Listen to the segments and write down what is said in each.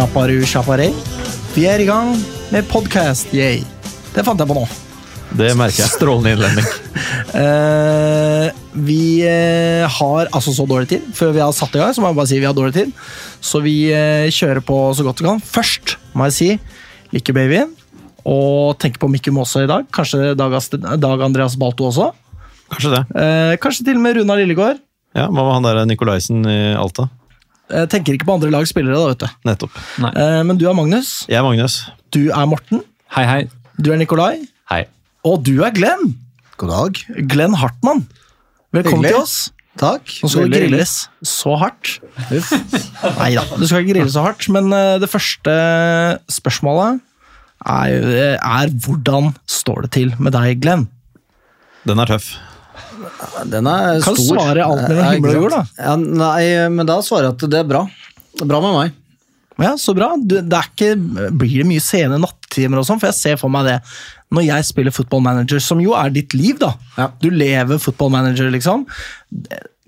Chaparu chaparei. Vi er i gang med podkast, yay. Det fant jeg på nå. Det merker jeg. Strålende innledning. uh, vi uh, har altså så dårlig tid. Før vi har satt i gang, så må jeg bare si vi har dårlig tid. Så vi uh, kjører på så godt vi kan. Først må jeg si lykke, babyen. Og tenke på Mikkum også i dag. Kanskje Dag, Dag Andreas Balto også. Kanskje det. Kanskje til og med Runa Lillegård. Ja, Hva med han der Nikolaisen i Alta? Eh, tenker ikke på andre lags spillere, da, vet du. Nettopp. Eh, men du er Magnus. Jeg er Magnus. Du er Morten. Hei, hei. Du er Nikolai. Hei. Og du er Glenn. God dag. Glenn Hartmann. Velkommen Hyggelig. til oss. Takk. Nå skal du Veldig grilles så hardt. Nei da, du skal ikke grille så hardt, men eh, det første spørsmålet er, er hvordan står det til med deg, Glenn? Den er tøff. Den er Kan stor. svare alt mellom himmel og jord, da. Ja, nei, men da svarer jeg at det er bra. Det er bra med meg. Ja, Så bra. Det er ikke, blir det mye sene nattimer og sånn? For jeg ser for meg det når jeg spiller football manager, som jo er ditt liv, da. Ja. Du lever football manager, liksom.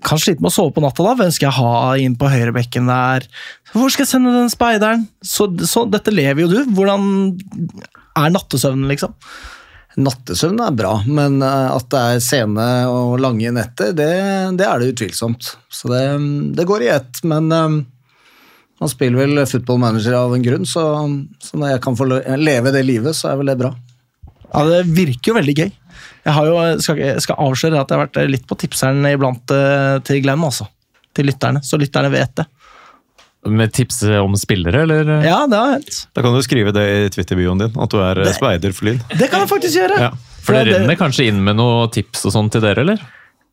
Kan slite med å sove på natta, da. Hvem skal jeg ha inn på høyrebekken der? Hvor skal jeg sende den speideren? Så, så dette lever jo du. Hvordan er nattesøvnen, liksom? Nattesøvn er bra, men eh, at det er sene og lange netter, det, det er det utvilsomt. Så det, det går i ett, men um, man spiller vel football manager av en grunn, så, så når jeg kan få leve det livet, så er vel det bra. Ja, Det virker jo veldig gøy. Jeg har jo, skal, skal avsløre at jeg har vært litt på tipseren iblant eh, til Glenn, altså. Til lytterne, så lytterne vet det. Med tips om spillere, eller? Ja, det har hendt. Da kan du skrive det i Twitter-bioen din, at du er det, speider for Lyn. Det kan jeg faktisk gjøre! Ja. For det det- renner kanskje inn med noen tips og sånn til dere, eller?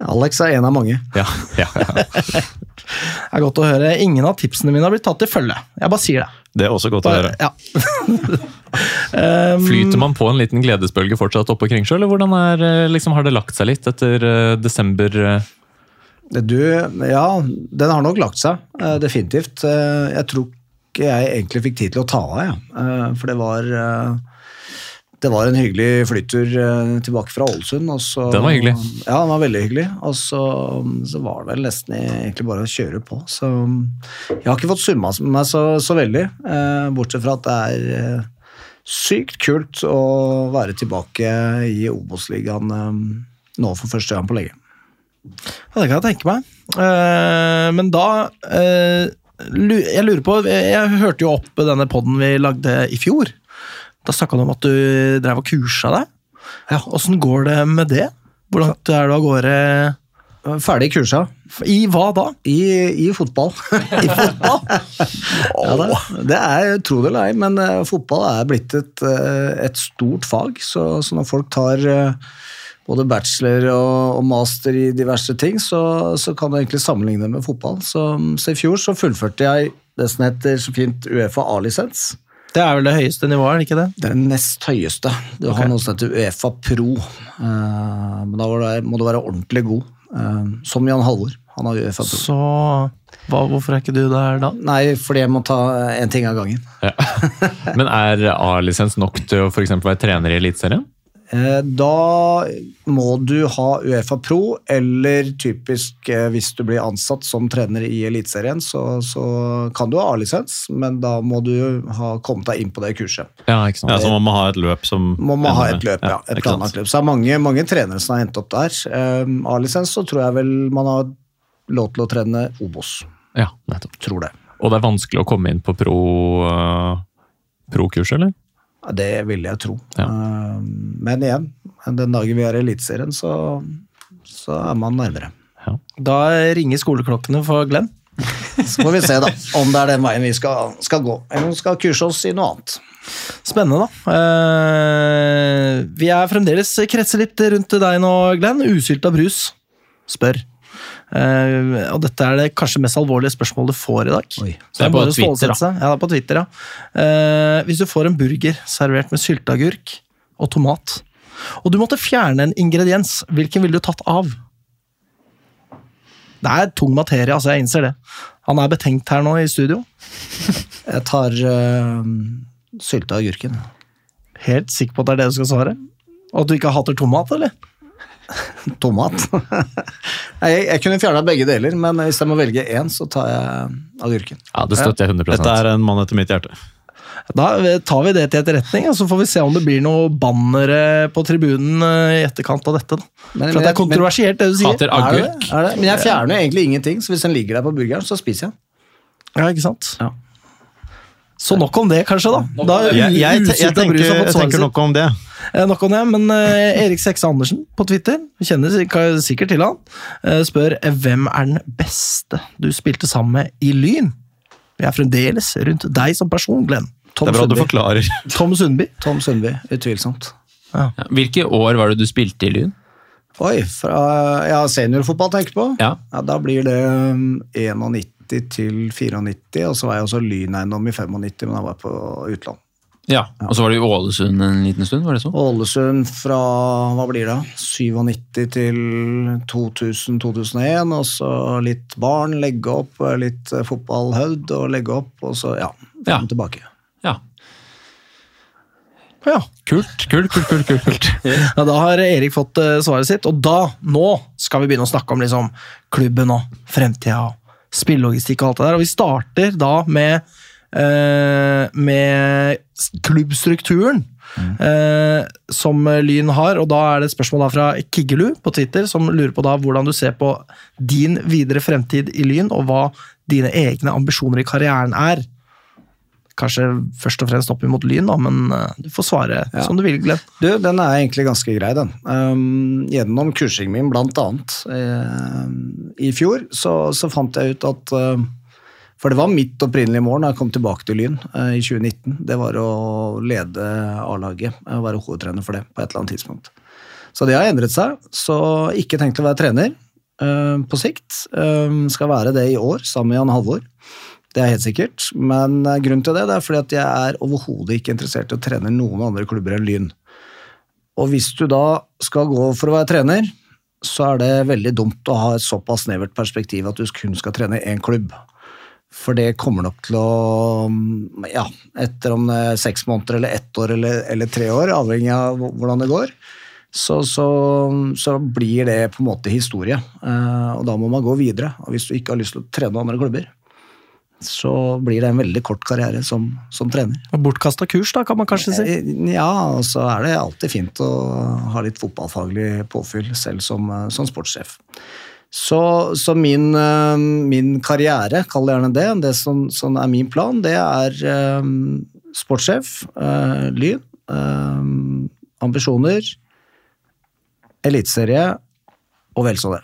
Alex er en av mange. Ja. ja, ja. Det er godt å høre. Ingen av tipsene mine har blitt tatt til følge. Jeg bare sier det. Det er også godt å høre. Ja. um, Flyter man på en liten gledesbølge fortsatt oppe på Kringsjø, eller hvordan er, eh, liksom, har det lagt seg litt etter eh, desember? eh? Du, ja, den har nok lagt seg, eh, definitivt. Eh, Jeg tror ikke jeg egentlig fikk tid til å ta av, jeg. Eh, For det var, det var en hyggelig flyttur eh, tilbake fra Ålesund. og så- Den var hyggelig. Ja, den var veldig hyggelig. Og så, så var det vel nesten egentlig bare å kjøre på. Så jeg har ikke fått summa meg så, så veldig, bortsett fra at det er sykt kult å være tilbake i Obos-ligaen nå for første gang på lenge. Ja, det kan jeg tenke meg. Uh, men da uh, Jeg lurer på Jeg hørte jo opp denne poden vi lagde i fjor. Da snakka du om at du drev og kursa deg. Ja, Åssen går det med det? Hvor langt er du av gårde? Ferdig kursa. I hva da? I, i fotball. I fotball? ja, det, det er, tro det eller ei, men eh, fotball er blitt et, et stort fag. Så, så når folk tar eh, både bachelor og, og master i diverse ting, så, så kan du egentlig sammenligne det med fotball. Så, så i fjor så fullførte jeg det som heter så fint Uefa A-lisens. Det er vel det høyeste nivået, er det ikke det? Det er den nest høyeste. Du har noe som heter Uefa Pro. Eh, men da var det- må du være ordentlig god. eh, som Jan Halvor. Han har Uefa Pro. Så hva, hvorfor er ikke du der da? Nei, fordi jeg må ta én ting av gangen. Ja. Men er A-lisens nok til å for eksempel være trener i Eliteserien? Eh, Da må du ha Uefa Pro, eller typisk eh, hvis du blir ansatt som trener i Eliteserien, så, så kan du ha A-lisens, men da må du ha kommet deg inn på det kurset. Ja, ikke sant? Ja, så man må ha et løp som Må man ha et løp, ja. Et planlagt løp. Så det er mange, mange trenere som har endt opp der. Eh, A-lisens så tror jeg vel man har lov til å trene Obos. Ja, nettopp. Tror det. Og det er vanskelig å komme inn på pro, pro-kurs, eller? Ja, Det vil jeg tro. Ja. Eh, Men igjen, den dagen vi er i Eliteserien, så, så er man nærmere. Ja. Da ringer skoleklokkene for Glenn. Så får vi se da, om det er den veien vi skal, skal gå, eller om vi skal kurse oss i noe annet. Spennende, da. Eh, vi er fremdeles kretser litt rundt deg nå, Glenn. Usylta brus spør. Eh, og dette er det kanskje mest alvorlige spørsmålet du får i dag. Oi. Så Det er bare på Twitter, da. Ja, det er på Twitter, ja. Uh, hvis du får en burger servert med sylteagurk og tomat, og du måtte fjerne en ingrediens, hvilken ville du tatt av? Det er tung materie, altså. Jeg innser det. Han er betenkt her nå i studio. Jeg tar uh, sylteagurken. Helt sikker på at det er det du skal svare? Og at du ikke hater tomat, eller? Tomat. Jeg, jeg kunne fjerna begge deler, men hvis jeg må velge én, så tar jeg agurken. Ja, Det støtter jeg 100% Dette er en mann etter mitt hjerte. Da tar vi det til etterretning, og så får vi se om det blir noe bannere på tribunen eh, i etterkant av dette. da. Men- For at det er kontroversielt, det du sier. Hater Er det Er det? Men jeg fjerner jo egentlig ingenting, så hvis den ligger der på burgeren, så spiser jeg den. Ja, ikke sant? Ja. Så nok om det, kanskje, da. da Jeg, jeg, jeg, tenker, jeg tenker nok om det. Eh, Nok om det, men eh, Erik Sekse Andersen på Twitter, vi kjenner sikkert til han, eh, spør hvem er den beste du spilte sammen med i Lyn? Vi er fremdeles rundt deg som person, Glenn. Tom Det er bra du forklarer. Tom Sundby. Tom Sundby, utvilsomt. Ja. Hvilke år var det du spilte i Lyn? Oi, fra ja, seniorfotball tenker på? Ja. Da blir det um, 91 til 94, og så var jeg også Lyneiendom i 95, men da var jeg på utland. Ja, Og så var det i Ålesund en liten stund, var det sånn? Ålesund fra hva blir det, 97 til 2000-2001, og så litt barn, legge opp, litt fotballhøvd og legge opp, og så ja, Ja. frem tilbake. Ja. Ja. Kult, kult, kult. kult, kult, kult. ja, Da har Erik fått eh, svaret sitt, og da, nå, skal vi begynne å snakke om liksom, klubben og fremtida og spillelogistikk og alt det der. Og vi starter da med, eh, med klubbstrukturen. klubbstrukturen. Eh, som Lyn har, og da er det et spørsmål fra Kiggelu på Twitter, som lurer på da hvordan du ser på din videre fremtid i Lyn, og hva dine egne ambisjoner i karrieren er. Kanskje først og fremst opp imot Lyn, da, men eh, du får svare som du vil, Glenn. Du, den er egentlig ganske grei, den. Um, gjennom kursingen min, blant annet, eh, i fjor, så, så fant jeg ut at eh, For det var mitt opprinnelige mål da jeg kom tilbake til Lyn eh, i 2019. Det var å lede A-laget, eh, være hovedtrener for det på et eller annet tidspunkt. Så det har endret seg. Så ikke tenkt å være trener eh, på sikt. Eh, skal være det i år, sammen med Jan Halvor. Det er helt sikkert, men eh, grunnen til det, det er fordi at jeg er overhodet ikke interessert i å trene noen andre klubber enn Lyn. Og hvis du da skal gå for å være trener, så er det veldig dumt å ha et såpass snevert perspektiv at du kun skal trene én klubb. For det kommer nok til å Ja, etter om det er seks måneder eller ett år eller, eller tre år, avhengig av hvordan det går, så, så, så blir det på en måte historie. Eh, og da må man gå videre. Og hvis du ikke har lyst til å trene andre klubber, så blir det en veldig kort karriere som, som trener. Bortkasta kurs, da, kan man kanskje si. Eh, Ja, og så er det alltid fint å ha litt fotballfaglig påfyll, selv som, eh, som sportssjef. Så, så min, eh, min karriere, kall det gjerne det, det som, som er min plan, det er um, sportssjef, uh, Lyn, Um, ambisjoner, eliteserie og vel så det.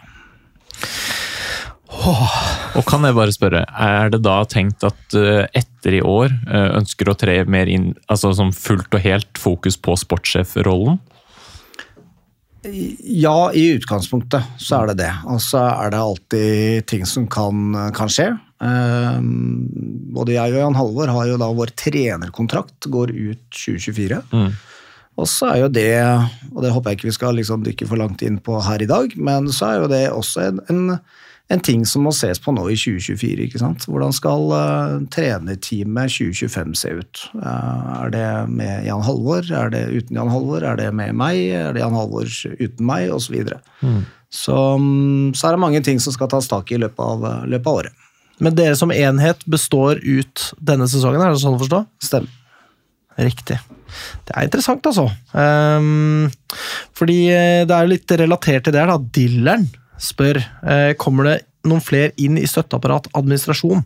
Og kan jeg bare spørre, er det da tenkt at etter i år ønsker å tre mer inn, altså som fullt og helt fokus på sportssjefrollen? Ja, i utgangspunktet så er det det. Og så er det alltid ting som kan, kan skje. Um, både jeg og Jan Halvor har jo da vår trenerkontrakt går ut 2024. Og så er jo det, og det håper jeg ikke vi skal liksom dykke for langt inn på her i dag, men så er jo det også en, en, en ting som må ses på nå i 2024. ikke sant? Hvordan skal uh, trenerteamet 2025 se ut? Uh, er det med Jan Halvor? Er det uten Jan Halvor? Er det med meg? Er det Jan Halvor uten meg? Og så videre. Så, mm, så er det mange ting som skal tas tak i i løpet av, løpet av året. Men dere som enhet består ut denne sesongen, er det sånn å forstå? Stemmer. Riktig. Det er interessant, altså. Um, fordi eh, det er litt relatert til det her, da. Dilleren spør eh, kommer det noen flere inn i støtteapparat, administrasjon.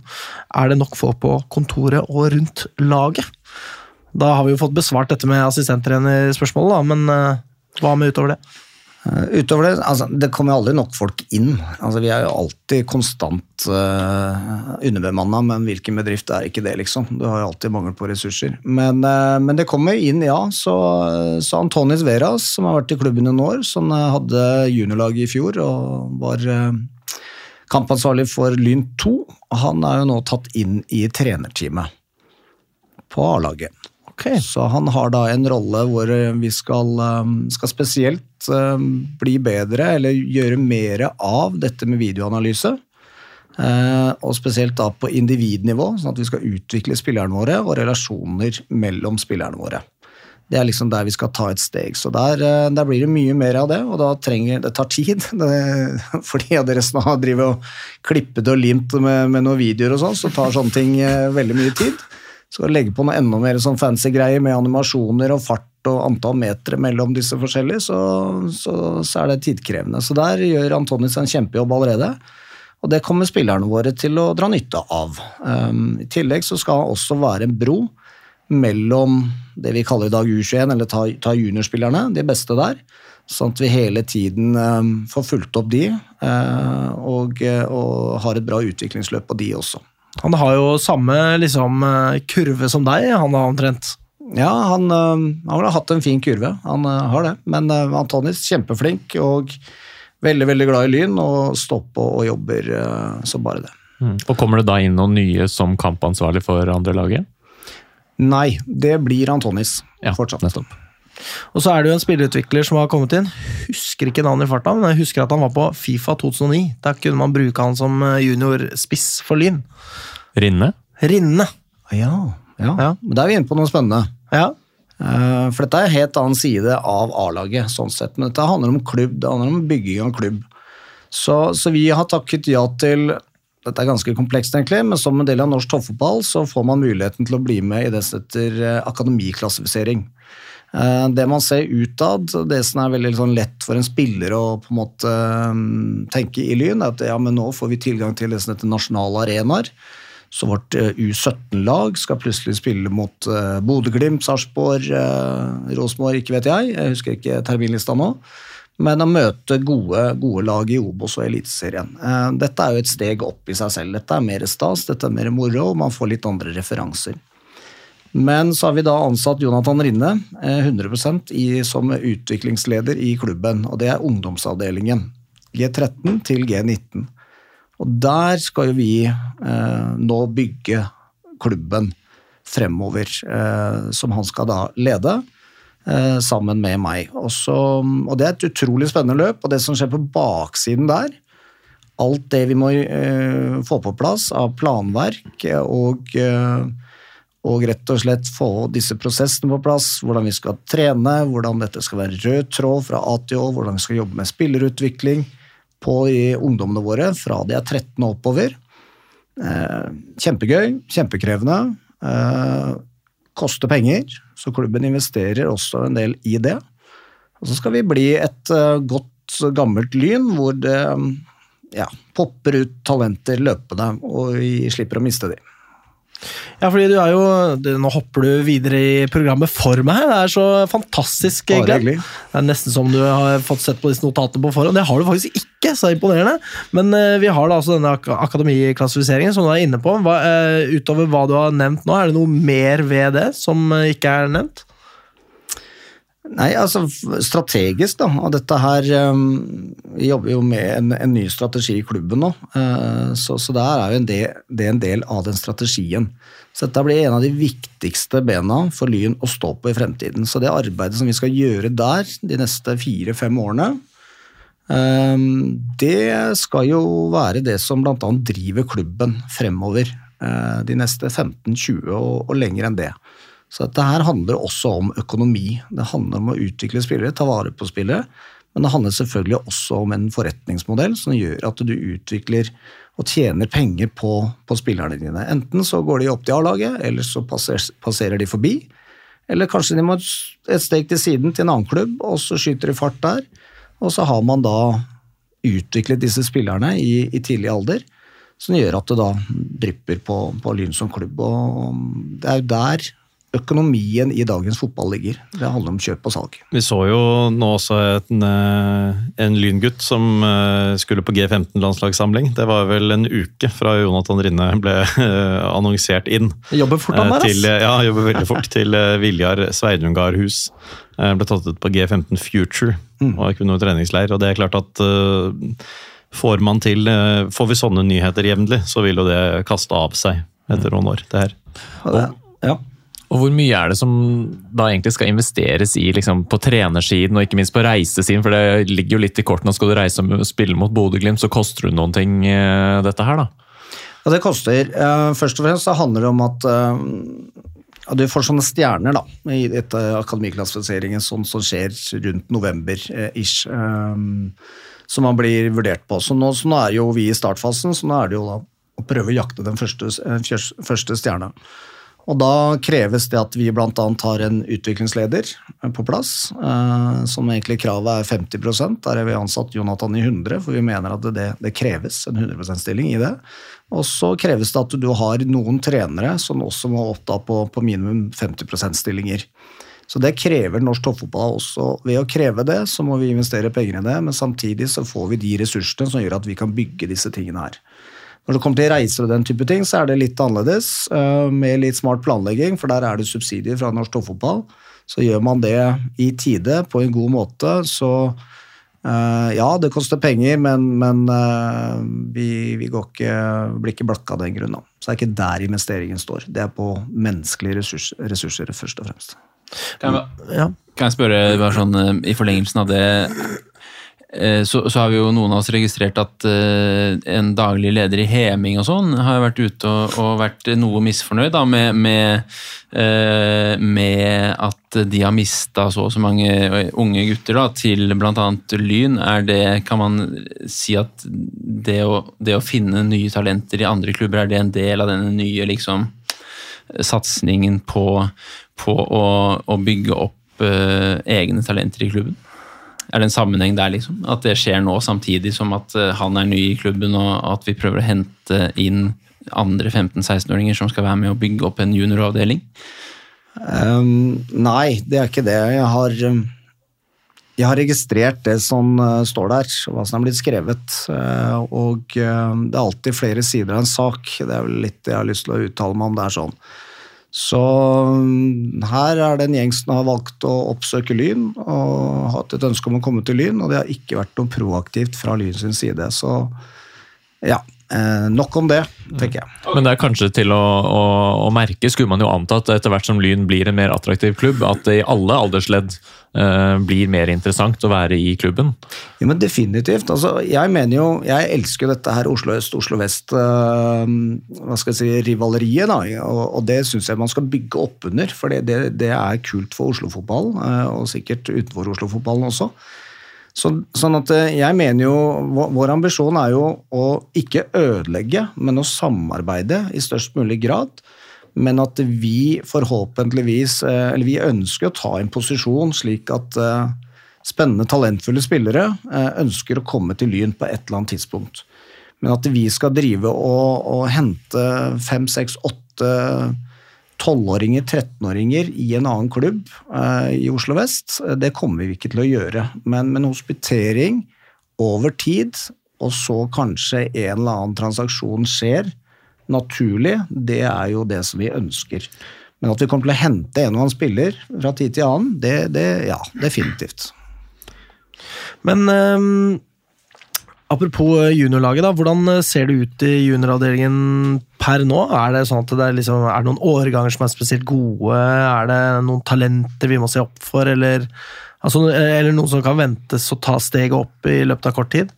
Er det nok folk på kontoret og rundt laget? Da har vi jo fått besvart dette med assistenttrenerspørsmålet, men eh, hva med utover det? Eh, Utover det, altså, det kommer aldri nok folk inn. Altså, vi er jo alltid konstant uh, underbemanna, men hvilken bedrift er ikke det, liksom? Du har jo alltid mangel på ressurser. Men, uh, men det kommer inn, ja. Så, så Antonis Veras, som har vært i klubben i noen år, som eh, hadde juniorlaget i fjor og var uh, kampansvarlig for Lyn 2, han er jo nå tatt inn i trenerteamet på A-laget. Ok, Så han har da en rolle hvor vi skal, um, skal spesielt um, bli bedre, eller gjøre mer av dette med videoanalyse. Eh, Og spesielt da på individnivå, sånn at vi skal utvikle spillerne våre og relasjoner mellom spillerne våre. Det er liksom der vi skal ta et steg. Så der, eh, der blir det mye mer av det, og da trenger det tar tid. Det, fordi av dere som har drevet og klippet og limt med, med noen videoer og sånn, så tar sånne ting eh, veldig mye tid. Å legge på noe enda mer sånn fancy greier med animasjoner og fart og antall meter mellom disse forskjellige, så, så, så er det tidkrevende. Så der gjør Antonis en kjempejobb allerede. Og det kommer spillerne våre til å dra nytte av. Um, I tillegg så skal han også være en bro mellom det vi kaller i dag U21, eller ta, ta juniorspillerne, de beste der. Sånn at vi hele tiden um, får fulgt opp de, uh, og, og, har et bra utviklingsløp på de også. Han har jo samme liksom, kurve som deg, han har omtrent. Ja, han, uh, han, har hatt en fin kurve, han uh, har det. Men Antonis kjempeflink og veldig veldig glad i Lyn og står på og jobber som bare det. Mm. Og Kommer det da inn noen nye som kampansvarlig for andre laget? Nei, det blir Antonis ja, fortsatt. Nettopp. Og så er det jo en spillerutvikler som har kommet inn. Husker ikke navnet i farta, men jeg husker at han var på Fifa 2009. Da kunne man bruke han som juniorspiss for Lyn. Rinne? Rinne. Ja, ja. ja. Men da er vi inne på noe spennende. Ja. For dette er en helt annen side av A-laget, sånn sett. Men dette handler om klubb, det handler om bygging av klubb. Så, så vi har takket ja til dette er ganske komplekst, egentlig, men som en del av norsk toppfotball så får man muligheten til å bli med i det som heter akademiklassifisering. Det man ser utad, det som er veldig sånn lett for en spiller å på en måte tenke i Lyn, er at ja, men nå får vi tilgang til det som heter nasjonale arenaer. Så vårt U17-lag skal plutselig spille mot Bodø-Glimt, Sarpsborg, Rosenborg, ikke vet jeg. Jeg husker ikke terminlista nå men å møte gode, gode lag i Obos og Eliteserien. Dette er jo et steg opp i seg selv. Dette er mer stas, dette er mer moro, og man får litt andre referanser. Men så har vi da ansatt Jonathan Rinne 100 i, som utviklingsleder i klubben, og det er ungdomsavdelingen. G13 til G19. Og der skal jo vi eh, nå bygge klubben fremover, eh, som han skal da lede. Eh, sammen med meg. Også, og Det er et utrolig spennende løp, og det som skjer på baksiden der Alt det vi må uh, få på plass av planverk og, uh, og rett og slett få disse prosessene på plass. Hvordan vi skal trene, hvordan dette skal være rød tråd fra A til Å, hvordan vi skal jobbe med spillerutvikling på ungdommene våre fra de er 13 og oppover. Uh, kjempegøy, kjempekrevende koster penger, så klubben investerer også en del i det. Og så skal vi bli et uh, godt, gammelt Lyn hvor det ja, popper ut talenter løpende, og vi slipper å miste dem. Ja, fordi du er jo Nå hopper du videre i programmet for meg. Det er så fantastisk, Glenn. Det er nesten som du har fått sett på disse notatene på forhånd. Det har du faktisk ikke, så imponerende. Men uh, vi har da altså denne ak akademiklassifiseringen som du er inne på. Hva, uh, utover hva du har nevnt nå, er det noe mer ved det som uh, ikke er nevnt? Nei, altså strategisk, da. Og dette her um, Vi jobber jo med en, en, ny strategi i klubben nå. Uh, så, så der er jo en del, det er en del av den strategien. Så dette blir en av de viktigste bena for Lyn å stå på i fremtiden. Så det arbeidet som vi skal gjøre der de neste fire-fem årene, um, det skal jo være det som bl.a. driver klubben fremover uh, de neste 15-20 og, og lenger enn det. Så dette her handler også om økonomi. Det handler om å utvikle spillere, ta vare på spillere. Men det handler selvfølgelig også om en forretningsmodell som gjør at du utvikler og tjener penger på, på spillerne dine. Enten så går de opp til A-laget, eller så passer, passerer de forbi. Eller kanskje de må et steg til siden til en annen klubb, og så skyter de fart der. Og så har man da utviklet disse spillerne i, i tidlig alder, som gjør at det da drypper på, på Lyn som klubb. Og det er jo der økonomien i dagens fotball ligger. Det handler om kjøp og salg. Vi så jo nå også en, eh, en lyngutt som eh, skulle på G15-landslagssamling. Det var vel en uke fra Jonathan Rinne ble eh, annonsert inn. Jobber fort han der, til, Ja, jobber veldig fort. til Viljar Sveidungardhus. Ble tatt ut på G15 Future mm. og noe treningsleir. og det er klart at Får, man til, får vi sånne nyheter jevnlig, så vil jo det kaste av seg etter noen år. det her. Og, ja. Og Hvor mye er det som da egentlig skal investeres i liksom, på trenersiden og ikke minst på reisesiden? For det ligger jo litt i kortene. Skal du reise og spille mot Bodø-Glimt, så koster det noen ting, eh, dette her, da? Ja, det koster. Uh, først og fremst så handler det om at uh, ja, du får sånne stjerner da, i dette akademiklassifiseringen, sånn som skjer rundt november-ish, som man blir vurdert på. Så nå, så nå er jo vi i startfasen, så nå er det jo da å prøve å jakte den første, eh, første stjerna. Og da kreves det at vi bl.a. har en utviklingsleder eh, på plass, eh, som egentlig kravet er 50 Der har vi ansatt Jonathan i 100, for vi mener at det, det kreves en 100 %-stilling i det. Og så kreves det at du har noen trenere som også må oppta på, på minimum 50 %-stillinger. Så det krever norsk toppfotball også. Ved å kreve det, så må vi investere penger i det, men samtidig så får vi de ressursene som gjør at vi kan bygge disse tingene her. Når det kommer til reiser og den type ting, så er det litt annerledes, eh, med litt smart planlegging, for der er det subsidier fra norsk toppfotball. Så gjør man det i tide, på en god måte, så eh, ja, det koster penger, men, men eh, vi, vi går ikke, blir ikke blakka av den grunn. Så det er ikke der investeringen står. Det er på menneskelige ressurs, ressurser, først og fremst. Kan jeg, Ja. kan jeg spørre sånn, i forlengelsen av det så, så har vi jo noen av oss registrert at uh, en daglig leder i Heming og sånn har vært ute og, og vært noe misfornøyd da, med, med, uh, med at de har mista så og så mange unge gutter da, til bl.a. Lyn. Er det, kan man si at det å, det å finne nye talenter i andre klubber, er det en del av denne nye liksom, satsingen på, på å, å bygge opp uh, egne talenter i klubben? Er det en sammenheng der, liksom? At det skjer nå samtidig som at eh, han er ny i klubben, og at vi prøver å hente inn andre 15-16-åringer som skal være med å bygge opp en junioravdeling? Um, nei, det er ikke det. Jeg har, um, jeg har registrert det som uh, står der, hva som er blitt skrevet. Og det er alltid flere sider av en sak. Det er vel litt jeg har lyst til å uttale meg om det er sånn. Så um, her er det en gjeng som har valgt å oppsøke Lyn og hatt et ønske om å komme til Lyn, og det har ikke vært noe proaktivt fra Lyn sin side. Så ja, eh, nok om det, tenker jeg. Men det er kanskje til å, å, å merke, skulle man jo anta at etter hvert som Lyn blir en mer attraktiv klubb, at det i alle aldersledd eh, blir mer interessant å være i klubben. Ja, men definitivt. Altså, jeg mener jo, jeg elsker jo dette her Oslo øst, Oslo vest, eh, hva skal jeg si, rivaleriet, da, og, og det syns jeg man skal bygge opp under, for det, det, det er kult for Oslo-fotball, øh, og sikkert utenfor Oslo-fotballen også. Så, sånn at øh, jeg mener jo, vår, ambisjon er jo å ikke ødelegge, men å samarbeide i størst mulig grad. Men at vi forhåpentligvis eh, Eller vi ønsker å ta en posisjon slik at eh, spennende, talentfulle spillere eh, ønsker å komme til Lyn på et eller annet tidspunkt. Men at vi skal drive og, og hente fem, seks, åtte tolvåringer, 13-åringer i en annen klubb eh, i Oslo vest, eh, det kommer vi ikke til å gjøre. Men, men hospitering over tid, og så kanskje en eller annen transaksjon skjer naturlig, det er jo det som vi ønsker. Men at vi kommer til å hente en og annen spiller fra tid til annen, det, det ja, definitivt. Men ehm, apropos juniorlaget, da. Hvordan eh, ser det ut i junioravdelingen per nå? Er det sånn at det er, liksom, er det noen årganger som er spesielt gode? Er det noen talenter vi må se opp for, eller, altså, eller noen som kan ventes å ta steget opp i løpet av kort tid?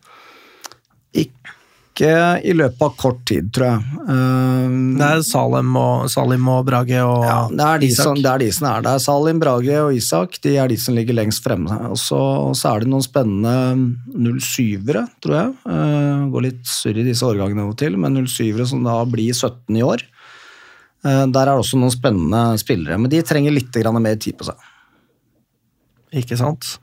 Ikke i løpet av kort tid, tror jeg. Um, Det er Salem og, Salim og Brage og Ja, det er, de Isak. som, det er de som er der. Salim, Brage og Isak de er de som ligger lengst fremme. Og så, er det noen spennende 07-ere, tror jeg. Uh, går litt surr i disse årgangene av og til, men 07-ere som da blir 17 i år. Uh, der er det også noen spennende spillere, men de trenger litt mer tid på seg. Ikke sant.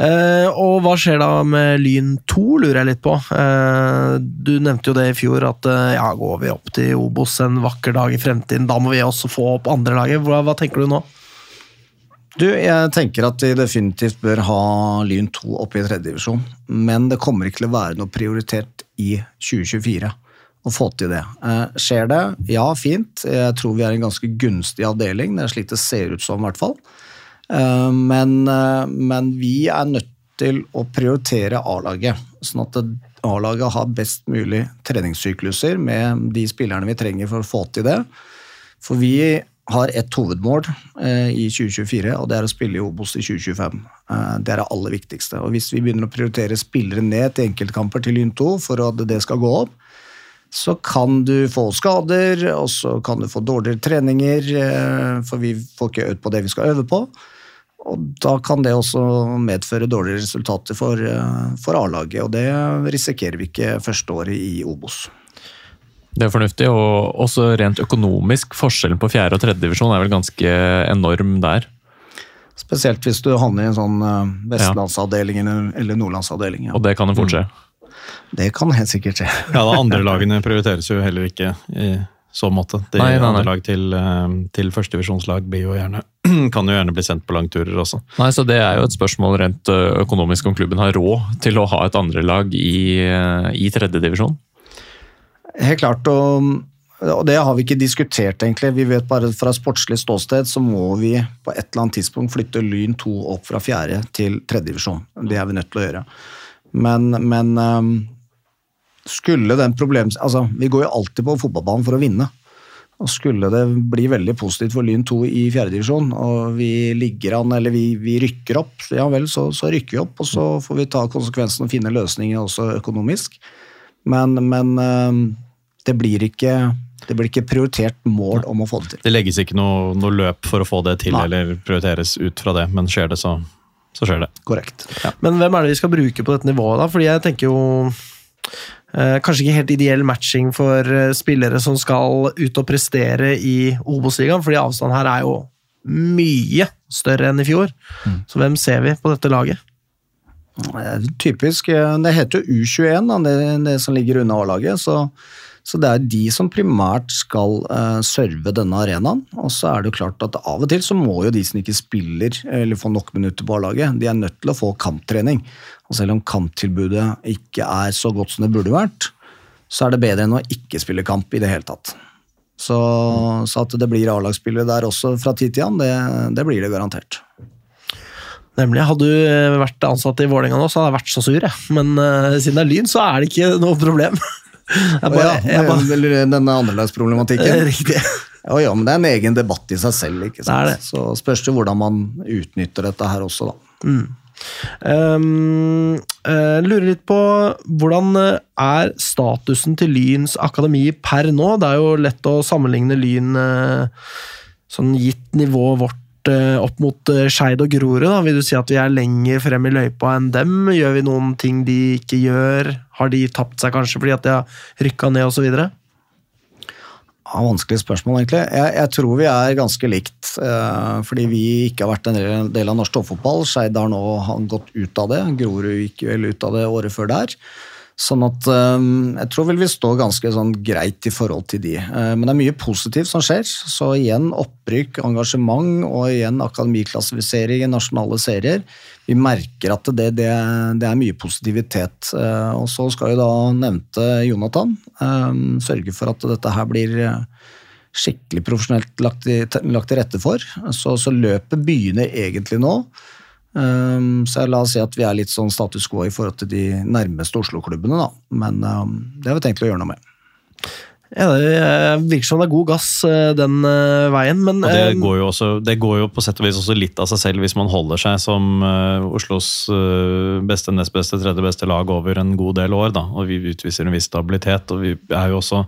Eh, og hva skjer da med Lyn 2, lurer jeg litt på. Eh, du nevnte jo det i fjor, at eh, ja, går vi opp til Obos en vakker dag i fremtiden, da må vi også få opp andre laget. Hva, hva tenker du nå? Du, jeg tenker at vi definitivt bør ha Lyn 2 oppe i tredjedivisjon, men det kommer ikke til å være noe prioritert i 2024 å få til det. Eh, skjer det? Ja, fint. Jeg tror vi er en ganske gunstig avdeling. Det er slik det ser ut som, i hvert fall. Eh, men, eh, men vi er nødt til å prioritere A-laget, sånn at A-laget har best mulig treningssykluser med de spillerne vi trenger for å få til det. For vi har ett hovedmål eh, i 2024, og det er å spille i Obos i 2025. Eh, det er det aller viktigste. Og hvis vi begynner å prioritere spillere ned til enkeltkamper til Lyn 2 for at det skal gå opp, så kan du få skader, og så kan du få dårligere treninger, for vi får ikke øvd på det vi skal øve på. Og da kan det også medføre dårligere resultater for, eh, for A-laget, og det risikerer vi ikke første året i Obos. Det er fornuftig, og også rent økonomisk. Forskjellen på fjerde og tredjedivisjon er vel ganske enorm der. Spesielt hvis du havner i en sånn eh, vestlandsavdeling eller- nordlandsavdeling. Ja. Og det kan jo fort skje. Det kan helt sikkert skje. Ja, da andre lagene prioriteres jo heller ikke i så måte. De Nei, nei, nei. andre lag til, eh, til førstedivisjonslag blir jo gjerne kan jo gjerne bli sendt på langturer også. Nei, så Det er jo et spørsmål rent økonomisk om klubben har råd til å ha et andrelag i, i tredje divisjon. Helt klart, og, og det har vi ikke diskutert egentlig. Vi vet bare fra sportslig ståsted så må vi på et eller annet tidspunkt flytte Lyn 2 opp fra fjerde til tredje divisjon. Det er vi nødt til å gjøre. Men, men skulle den problems... Altså, vi går jo alltid på fotballbanen for å vinne. Og skulle det bli veldig positivt for Lyn 2 i fjerde divisjon, og vi ligger an, eller vi, vi rykker opp, ja vel, så, så rykker vi opp, og så får vi ta konsekvensen og finne løsninger også økonomisk. Men, men um, det blir ikke det blir ikke prioritert mål om å få det til. Det legges ikke noe, noe løp for å få det til, Nei. eller prioriteres ut fra det, men skjer det, så, så skjer det. Korrekt. Men hvem er det vi skal bruke på dette nivået, da? Fordi jeg tenker jo eh, Kanskje ikke helt ideell matching for eh, spillere som skal ut og prestere i Obos-ligaen, fordi avstanden her er jo mye større enn i fjor. Så hvem ser vi på dette laget? Eh, Typisk. eh, Det heter jo U21, da, det, det som ligger unna A-laget. Så, så det er de som primært skal uh, serve denne arenaen. Og så er det jo klart at av og til så må jo de som ikke spiller eller får nok minutter på A-laget, de er nødt til å få kamptrening. Og selv om kamptilbudet ikke er så godt som det burde vært, så er det bedre enn å ikke spille kamp i det hele tatt. Så, så at det blir A-lagsspillere der også fra tid til annen, det, det blir det garantert. Nemlig, Hadde du eh, vært ansatt i Vålerenga nå, så hadde jeg vært så sur, jeg. Men uh, siden det er Lyn, så er det ikke noe problem. Bare, ja, jeg bare, denne andrelagsproblematikken. Riktig. Ja, ja, men det er en egen debatt i seg selv. ikke sant? Det det. Så spørs det hvordan man utnytter dette her også, da. Um, eh, lurer litt på hvordan eh, er statusen til Lyns akademi per nå? Det er jo lett å sammenligne Lyn uh, sånn gitt nivået vårt opp mot Skeid og Grorud. Da. Vil du si at vi er lenger frem i løypa enn dem? Gjør vi noen ting de ikke gjør? Har de tapt seg kanskje fordi at de har rykka ned osv.? Vanskelig spørsmål, egentlig. Jeg, jeg tror vi er ganske likt. Eh, fordi vi ikke har vært en del av norsk toppfotball. Skeid har nå gått ut av det. Grorud gikk vel ut av det året før der. Sånn at eh, jeg tror vel vi står ganske sånn greit i forhold til de. Eh, men det er mye positivt som skjer. Så igjen opprykk, engasjement og igjen akademiklassifisering i nasjonale serier. Vi merker at det, det, det er mye positivitet. Eh, Og så skal jo da nevnte Jonathan eh, sørge for at dette her blir eh, skikkelig profesjonelt lagt, i, lagt til rette for. Så, så løpet begynner egentlig nå. Um, så la oss si at vi er litt sånn status quo i forhold til de nærmeste Oslo-klubbene, da. Men um, det har vi tenkt å gjøre noe med. Ja, det eh, virker som det er god gass eh, den eh, veien, men Og det går, jo også, det går jo på sett og vis også litt av seg selv hvis man holder seg som Oslos beste, nest beste, tredje beste lag over en god del år. Da. Og vi utviser en viss stabilitet. Og vi er jo også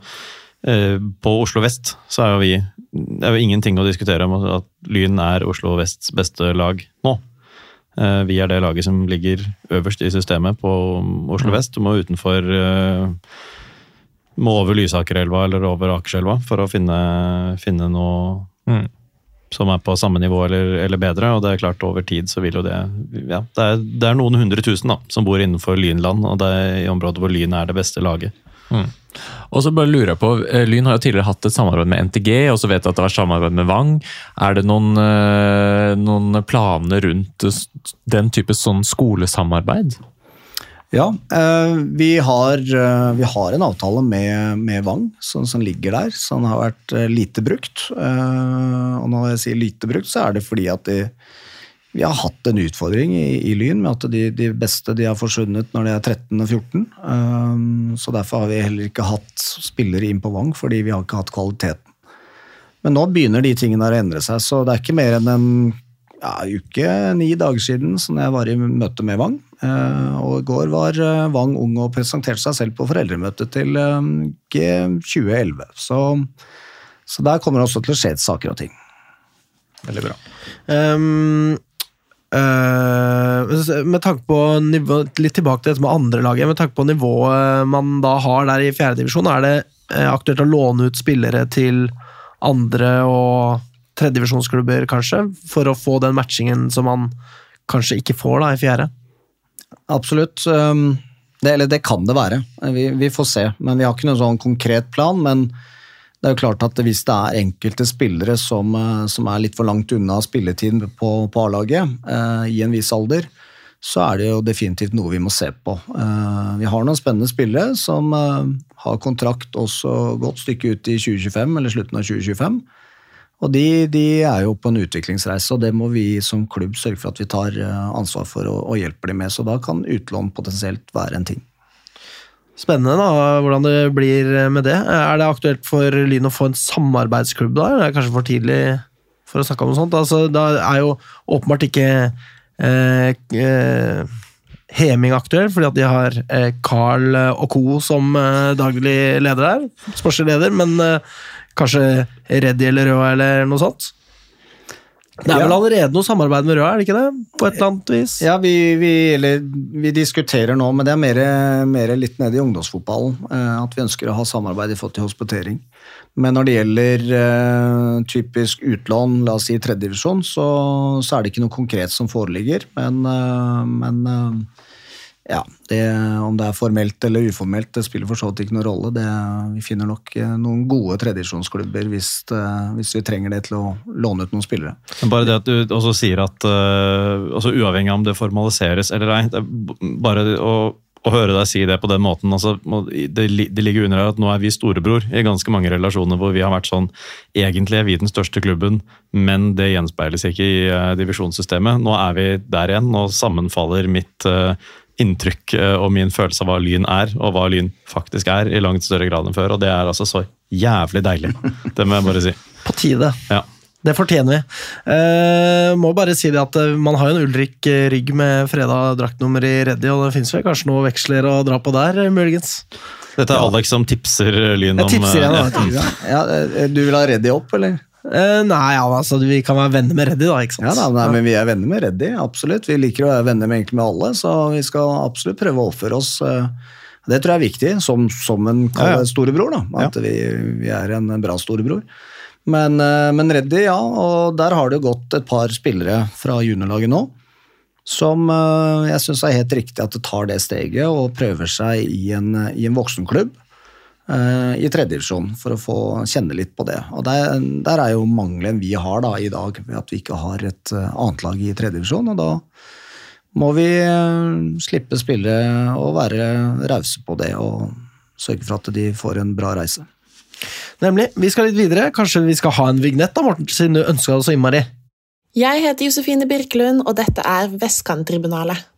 På Oslo vest så er jo vi Det er jo ingenting å diskutere om at Lyn er Oslo vests beste lag nå. Eh, vi er det laget som ligger øverst i systemet på Oslo vest. Du må utenfor eh, må over Lysakerelva eller over Akerselva for å finne, finne noe Mm. som er på samme nivå eller, eller bedre. Og det er klart over tid så vil jo det ja, det, er, det er noen hundre tusen da, som bor innenfor Lynland, og det er i området hvor Lyn er det beste laget. Og så bare lurer jeg på, eh, Lyn har jo tidligere hatt et samarbeid med NTG, og så vet jeg at det vært samarbeid med Vang. Er det noen, eh, noen planer rundt den type sånn skolesamarbeid? Ja, eh, vi, har, vi har en avtale med, med Vang som, som ligger der, som har vært lite brukt. Og når jeg sier lite brukt, så er det fordi at de, vi har hatt en utfordring i, i Lyn med at de, de beste de har forsvunnet når de er 13 og 14. Um, så derfor har vi heller ikke hatt spillere inn på Vang, fordi vi har ikke hatt kvaliteten. Men nå begynner de tingene der å endre seg, så det er ikke mer enn en ja, uke, ni dager siden, som jeg var i møte med Vang. Uh, og i går var uh, Vang ung og presenterte seg selv på foreldremøtet til uh, G2011. Så, så der kommer det også til å skje saker og ting. Veldig bra. Um, med tanke på nivå, Litt tilbake til dette med andrelaget. Med tanke på nivået man da har der i fjerdedivisjon, er det øh, aktuelt å låne ut spillere til andre- og tredjedivisjonsklubber, kanskje? For å få den matchingen som man kanskje ikke får da i fjerde? Absolutt. Um, det, eller det kan det være. Vi, vi, får se. Men Vi har ikke noen sånn konkret plan. Men det er jo klart at hvis det er enkelte spillere som, uh, som er litt for langt unna spilletiden på, på A-laget eh, i en viss alder, så er det jo definitivt noe vi må se på. Eh, vi har noen spennende spillere som eh, har kontrakt også godt stykke ut i 2025, eller slutten av 2025. Og de, de, er jo på en utviklingsreise, og det må vi som klubb sørge for at vi tar eh, ansvar for og, og hjelper dem med. Så da kan utlån potensielt være en ting. Spennende da, hvordan det blir med det. Er det aktuelt for Lyn å få en samarbeidsklubb da? Det er kanskje for tidlig for å snakke om noe sånt? Altså, da er jo åpenbart ikke eh, eh, Heming aktuell, fordi at de har eh, Carl og co. som eh, daglig leder der. Sportslig leder, men eh, Kanskje Reddy eller Røa eller noe sånt? Det er vel allerede noe samarbeid med Røa, er det ikke det? På et eller annet vis? Ja, vi, vi, eller, vi diskuterer nå, men det er mer, mer litt nede i ungdomsfotballen. Eh, at vi ønsker å ha samarbeid i forhold til hospitering. Men når det gjelder eh, typisk utlån, la oss si tredjedivisjon, så, så er det ikke noe konkret som foreligger. Men, eh, men uh, ja, det, Om det er formelt eller uformelt, det spiller for så vidt ikke noen rolle. Det, vi finner nok eh, noen gode tradisjonsklubber hvis, eh, hvis, vi trenger det til å låne ut noen spillere. Bare det at du også sier at uh, altså uavhengig av om det formaliseres eller ei, bare å, å høre deg si det på den måten altså, det, det, ligger under her at nå er vi storebror i ganske mange relasjoner hvor vi har vært sånn Egentlig er vi den største klubben, men det gjenspeiles ikke i divisjonssystemet. Nå er vi der igjen, nå sammenfaller mitt inntrykk eh, og min følelse av hva Lyn er, og hva Lyn faktisk er, i langt større grad enn før. Og det er altså så jævlig deilig. Det må jeg bare si. På tide. Ja. Det fortjener vi. Eh, må bare si det at uh, Man har jo en Ulrik Rygg med freda draktnummer i Reddy, og det fins vel kanskje noen veksler å dra på der, muligens? Dette er ja. Alex som tipser Lyn om Jeg tipser igjen, ja. ja. Du vil ha Reddy opp, eller? Uh, nei, ja, altså, vi kan være venner med Reddy, da. ikke sant? Ja, da, nei, men Vi er venner med Reddy, absolutt. Vi liker å være venner med, egentlig med alle, så vi skal absolutt prøve å oppføre oss. Uh, det tror jeg er viktig, som, som en ja, ja. storebror. da, At vi, vi, er en bra storebror. Men, uh, men Reddy, ja, og der har det gått et par spillere fra juniorlaget nå. Som jeg syns er helt riktig at det tar det steget og prøver seg i en, i en voksenklubb. Eh, i tredjedivisjon for å få kjenne litt på det. Og der, der, er jo mangelen vi har da i dag, ved at vi ikke har et eh, annet lag i tredjedivisjon. Og da må vi eh, slippe spillere og være rause på det og sørge for at de får en bra reise. Nemlig. Vi skal litt videre. Kanskje vi skal ha en vignett, da, Morten, siden du ønska det så innmari? Jeg heter Josefine Birkelund, og dette er Vestkanttribunalet.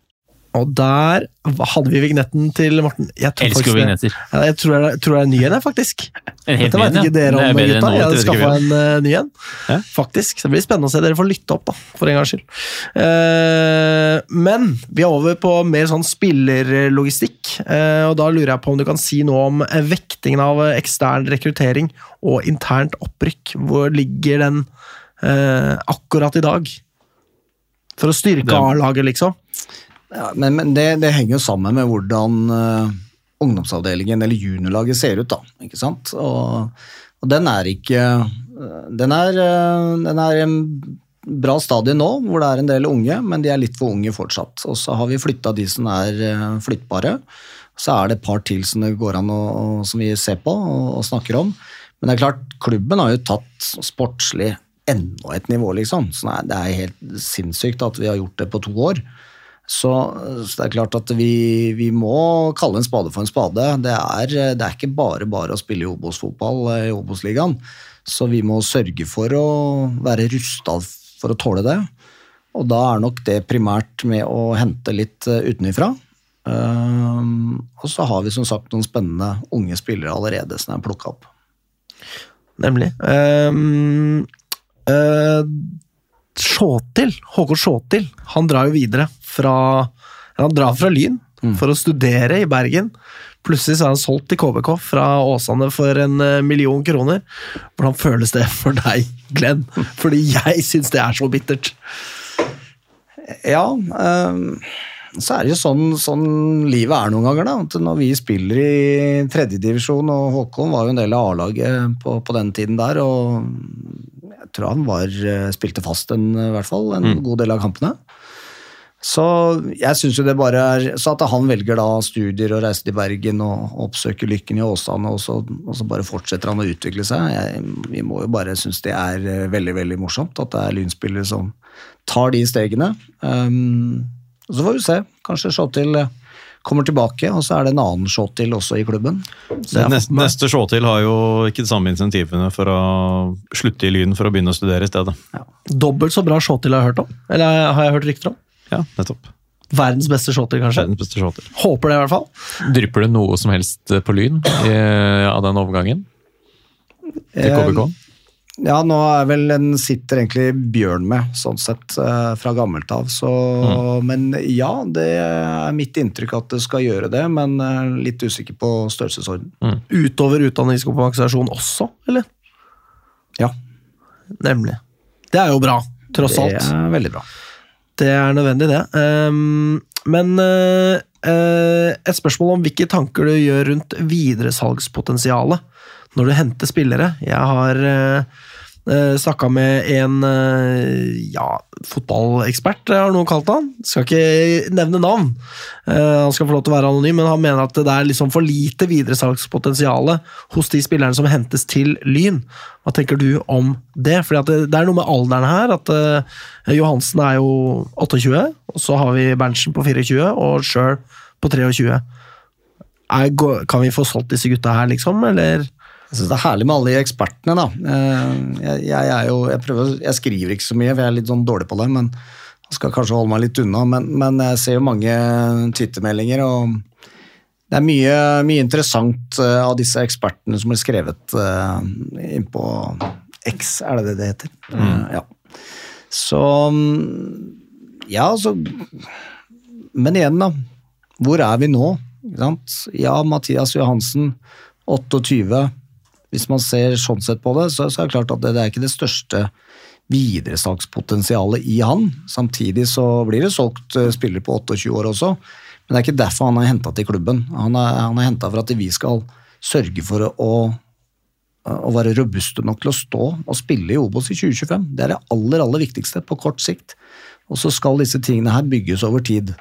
Og der hadde vi vignetten til Morten. Jeg Elsker faktisk, vignetter. Ja, jeg tror det, tror det er ny en, faktisk. En helt Dette vet ikke dere om, gutta. Jeg hadde skaffa en uh, ny en. Ja? Faktisk. Det blir spennende å se. Dere får lytte opp, da, for en gangs skyld. Uh, men vi er over på mer sånn spillerlogistikk. Uh, og da lurer jeg på om du kan si noe om vektingen av ekstern rekruttering og internt opprykk. Hvor ligger den akkurat i dag? For å styrke A-laget, liksom. Ja, men, men det, det, henger jo sammen med hvordan uh, ungdomsavdelingen eller juniorlaget ser ut. da, ikke sant? Og, og den er ikke uh, den, er, uh, den er en bra stadie nå, hvor det er en del unge, men de er litt for unge fortsatt. Og så har vi flytta de som er flyttbare. Så er det et par til som det går an å, som vi ser på og, og snakker om. Men det er klart, klubben har jo tatt sportslig enda et nivå, liksom. Så det er helt sinnssykt at vi har gjort det på to år. Så, så, det er klart at vi, vi, må kalle en spade for en spade. Det er, det er ikke bare bare å spille i Obos-fotball eh, i Obos-ligaen. Så vi må sørge for å være rusta for å tåle det. Og da er nok det primært med å hente litt utenfra. utenifra. Um, og så har vi som sagt noen spennende unge spillere allerede som er plukka opp. Nemlig. Um, uh, Sjåtil, Håkon Sjåtil, han drar jo videre fra Han drar fra Lyn for å studere i Bergen. Plutselig så er han solgt til KBK fra Åsane for en eh, million kroner. Hvordan føles det for deg, Glenn? Fordi jeg syns det er så bittert. Ja, ehm, så er det jo sånn, sånn livet er noen ganger. da, Når vi spiller i tredjedivisjon, og Håkon var jo en del av A-laget på, på den tiden der, og tror han var, eh, spilte fast en, i hvert fall, en god del av kampene. Så jeg synes jo det bare er Så at han velger da studier og reiser til Bergen og oppsøker lykken i Åsane, og så, og så bare fortsetter han å utvikle seg. Jeg, vi må jo bare synes det er eh, veldig veldig morsomt at det er lynspillere som tar de stegene. Um, så får vi se. Kanskje Showtil kommer tilbake, og så er det en annen Showtil også i klubben. Neste, neste Sjåtil har jo ikke de samme insentivene for å slutte i Lyn for å begynne å studere i stedet. Dobbelt så bra showtil har jeg hørt om. Eller har jeg hørt rykter om? Ja, nettopp. Verdens beste showtil, kanskje. Verdens beste Sjåtil. Håper det, i hvert fall. Drypper det noe som helst på Lyn i, av den overgangen til KBK? Ja, nå er vel en sitter egentlig Bjørn med, sånn sett, eh, fra gammelt av. Så, Men ja, det er mitt inntrykk at det skal gjøre det, men eh, litt usikker på størrelsesorden. Utover utdanningskompensasjon også, eller? Ja, Nemlig. Det er jo bra, tross alt. det alt. er veldig bra. Det er nødvendig, det. Ehm, men eh, eh, et spørsmål om hvilke tanker du gjør rundt videresalgspotensialet når du henter spillere. Jeg har uh, snakka med en eh, ja, fotballekspert, har noen kalt han. Skal ikke nevne navn. Eh, han skal få lov til å være anonym, men han mener at det er liksom for lite videresalgspotensial hos de spillerne som hentes til Lyn. Hva tenker du om det? Fordi det, det er noe med alderen her. at eh, Johansen er jo 28, og så har vi Berntsen på 24 og Sjøl på 23. Er, kan vi få solgt disse gutta her, liksom? Eller Jeg synes Det er herlig med alle de ekspertene. da. Jeg, Jeg, jeg, er jo, jeg, prøver, jeg skriver ikke så mye, for jeg er litt sånn dårlig på det. men jeg skal kanskje holde meg litt unna, men, men jeg ser jo mange Twitter-meldinger. og Det er mye, mye interessant eh, av disse ekspertene som blir skrevet innpå inn på X, er det det det heter? Mm. ja. Så mm, Ja, altså Men igjen, da. Hvor er vi nå? Ja, Mathias Johansen, 28. Hvis man ser sånn sett på det, så, så er det klart at det, det er ikke det største videresalgspotensialet i han. Samtidig så blir det solgt eh, spillere på 28 år også, men det er ikke derfor han er henta til klubben. Han er, han er henta for at vi skal sørge for å, å være robuste nok til å stå og spille i Obos i 2025. Det er det aller, aller viktigste på kort sikt. Og så skal disse tingene her bygges over tid.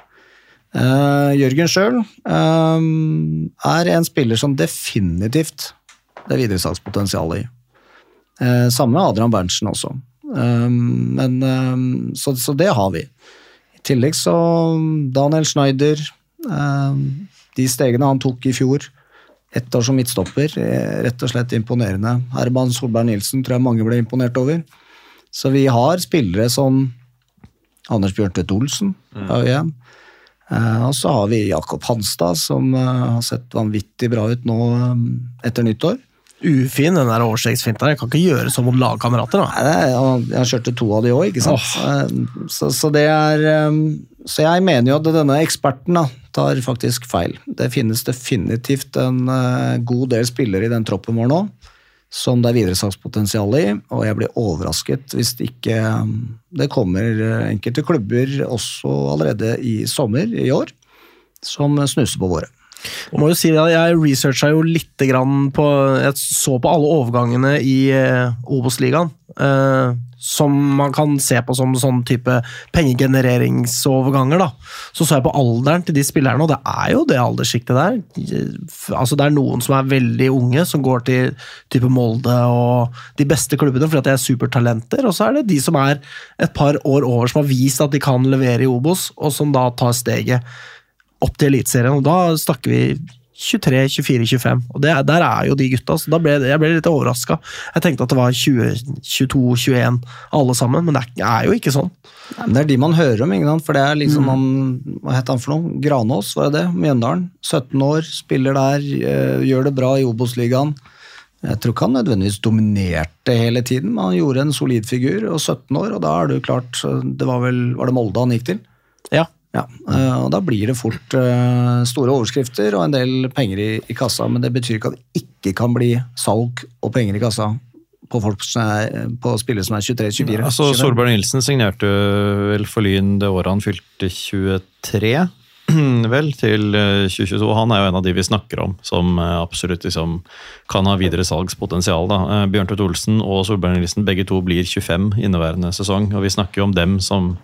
Uh, Jørgen sjøl er en spiller som definitivt det er videresalgspotensial i. Eh, samme Adrian Berntsen også. Eh, men, eh, så, så det har vi. I tillegg så Daniel Schneider. eh, de stegene han tok i fjor, ett år som midtstopper, er rett og slett imponerende. Herman Solberg Nilsen tror jeg mange ble imponert over. Så vi har spillere som Anders Bjørntvedt Olsen, mm. igjen. Eh, og så har vi Jakob Hanstad, som uh, har sett vanvittig bra ut nå etter nyttår. Ufin, den der overstegsfinta. Jeg kan ikke gjøre sånn mot lagkamerater. er- Jeg kjørte to av de òg, ikke sant. Oh. Så, så det er eh, Så jeg mener jo at denne eksperten da, tar faktisk feil. Det finnes definitivt en eh, god del spillere i den troppen vår nå som det er videresalgspotensial i, og jeg blir overrasket hvis det ikke det kommer enkelte klubber også allerede i sommer i år som snuser på våre. Jeg må jo si det, jeg researcha jo litt grann på Jeg så på alle overgangene i eh, Obos-ligaen. Eh, som man kan se på som sånn type pengegenereringsoverganger. da. Så så jeg på alderen til de spillerne, og det er jo det alderssjiktet der. Altså Det er noen som er veldig unge, som går til type Molde og de beste klubbene fordi at de er supertalenter. Og så er det de som er et par år over, som har vist at de kan levere i Obos, og som da tar steget opp til Eliteserien. Og da snakker vi 23, 24, 25. Og det, der er jo de gutta. Så da ble jeg ble litt overraska. Jeg tenkte at det var 20, 22, 21 alle sammen, men det er, er jo ikke sånn. Nei, Det er de man hører om, ikke for det er liksom han, Hva het han for noe? Granås, var det det? Mjøndalen. 17 år, spiller der, eh, gjør det bra i Obos-ligaen. Jeg tror ikke han nødvendigvis dominerte hele tiden, men han gjorde en solid figur, og 17 år, og da er det jo klart Det var vel Var det Molde han gikk til? Ja. Ja, eh, og Da blir det fort eh, store overskrifter og en del penger i, i kassa, men det betyr ikke at det ikke kan bli salg og penger i kassa på, folk som er, på spillere som er 23-24. Altså, Solberg Nilsen signerte vel for Lyn det året han fylte 23, vel, til eh, 2022. Han er jo en av de vi snakker om som eh, absolutt liksom, kan ha videre salgspotensial. Da. Eh, Bjørn Tvedt Olsen og Solberg Nilsen begge to blir 25 inneværende sesong, og vi snakker jo om dem som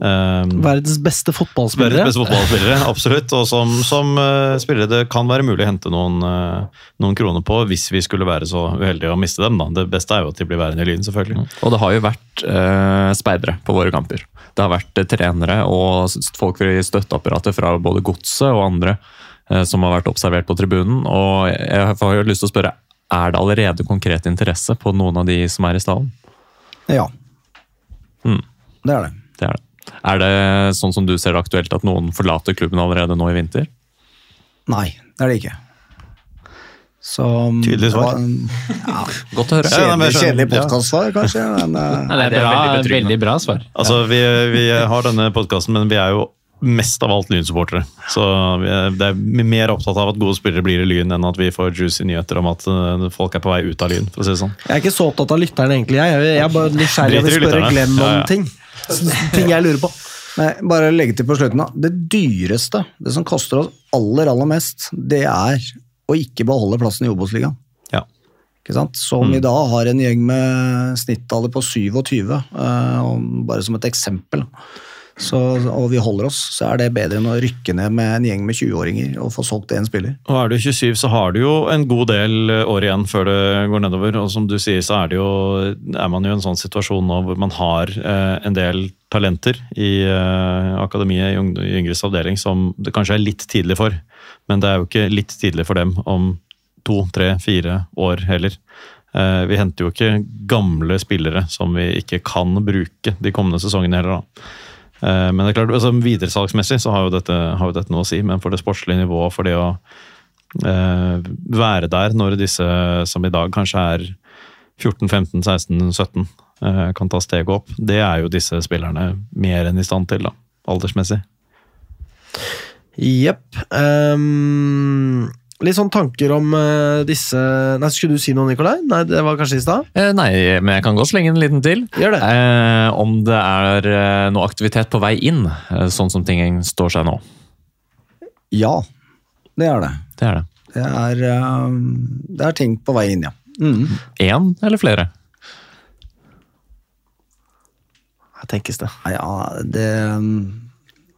eh, Verdens beste fotballspillere. Verdens beste fotballspillere, absolutt. Og som, som uh, spillere det kan være mulig å hente noen, uh, noen kroner på hvis vi skulle være så uheldige å miste dem. Da. Det beste er jo at de blir værende i Lyn, selvfølgelig. Og det har jo vært uh, speidere på våre kamper. Det har vært trenere og folk i støtteapparatet fra både Godset og andre som har vært observert på tribunen. Og jeg har jo lyst til å spørre, er det allerede konkret interesse på noen av de som er i stallen? Ja. Mm. Det er det. Det er det. Er det sånn som du ser det aktuelt at noen forlater klubben allerede nå i vinter? Nei, det er det ikke. Så Tydelig svar. Ja, Godt å høre. Kjedelig kjedelig podkastsvar, kanskje. Men, eh, Nei, det er, det er bra, veldig veldig, bra svar. Altså, vi, vi har denne podkasten, men vi er jo mest av alt Lyn-supportere. Så vi er, det er mer opptatt av at gode spillere blir i Lyn, enn at vi får juicy nyheter om at eh, folk er på vei ut av Lyn. for å si det sånn. Jeg er ikke så opptatt av lytterne, egentlig. Jeg, jeg er bare nysgjerrig og vil spørre. Glenn om Ja, ja. ting. Ting jeg lurer på. Nei, bare legge til på slutten. da. Det dyreste, det som koster oss aller, aller mest, det er å ikke beholde plassen i Obos-ligaen. Ja. Som i dag har en gjeng med snittalder på 27, eh, bare som et eksempel. Så, og vi holder oss, så er det bedre enn å rykke ned med en gjeng med 20-åringer og få solgt én spiller. Og er du 27, så har du jo en god del eh, år igjen før det går nedover. Og som du sier, så er, det jo, er man jo i en sånn situasjon nå hvor man har eh, en del talenter i eh, akademiet i yngres avdeling som det kanskje er litt tidlig for. Men det er jo ikke litt tidlig for dem om to, tre, fire år heller. Eh, vi henter jo ikke gamle spillere som vi ikke kan bruke de kommende sesongene heller. da. Eh, Men det er klart, altså videresalgsmessig så har jo, dette, har jo dette noe å si, men for det sportslige nivået, for det å eh, være der når disse som i dag kanskje er 14, 15, 16, 17 eh, kan ta steget opp, det er jo disse spillerne mer enn i stand til, da, aldersmessig. Jepp. Ehm, litt sånn tanker om uh, disse Nei, Skulle du si noe, Nikolai? Nei, det var kanskje i stad? Eh, nei, men jeg kan godt slenge en liten til. Gjør det. Eh, om det er eh, noe aktivitet på vei inn, eh, sånn som ting står seg nå. Ja, det er det. Det er det. Det er, eh, det er ting på vei inn, ja. Mm. Eller flere? Her tenkes det. Ja, det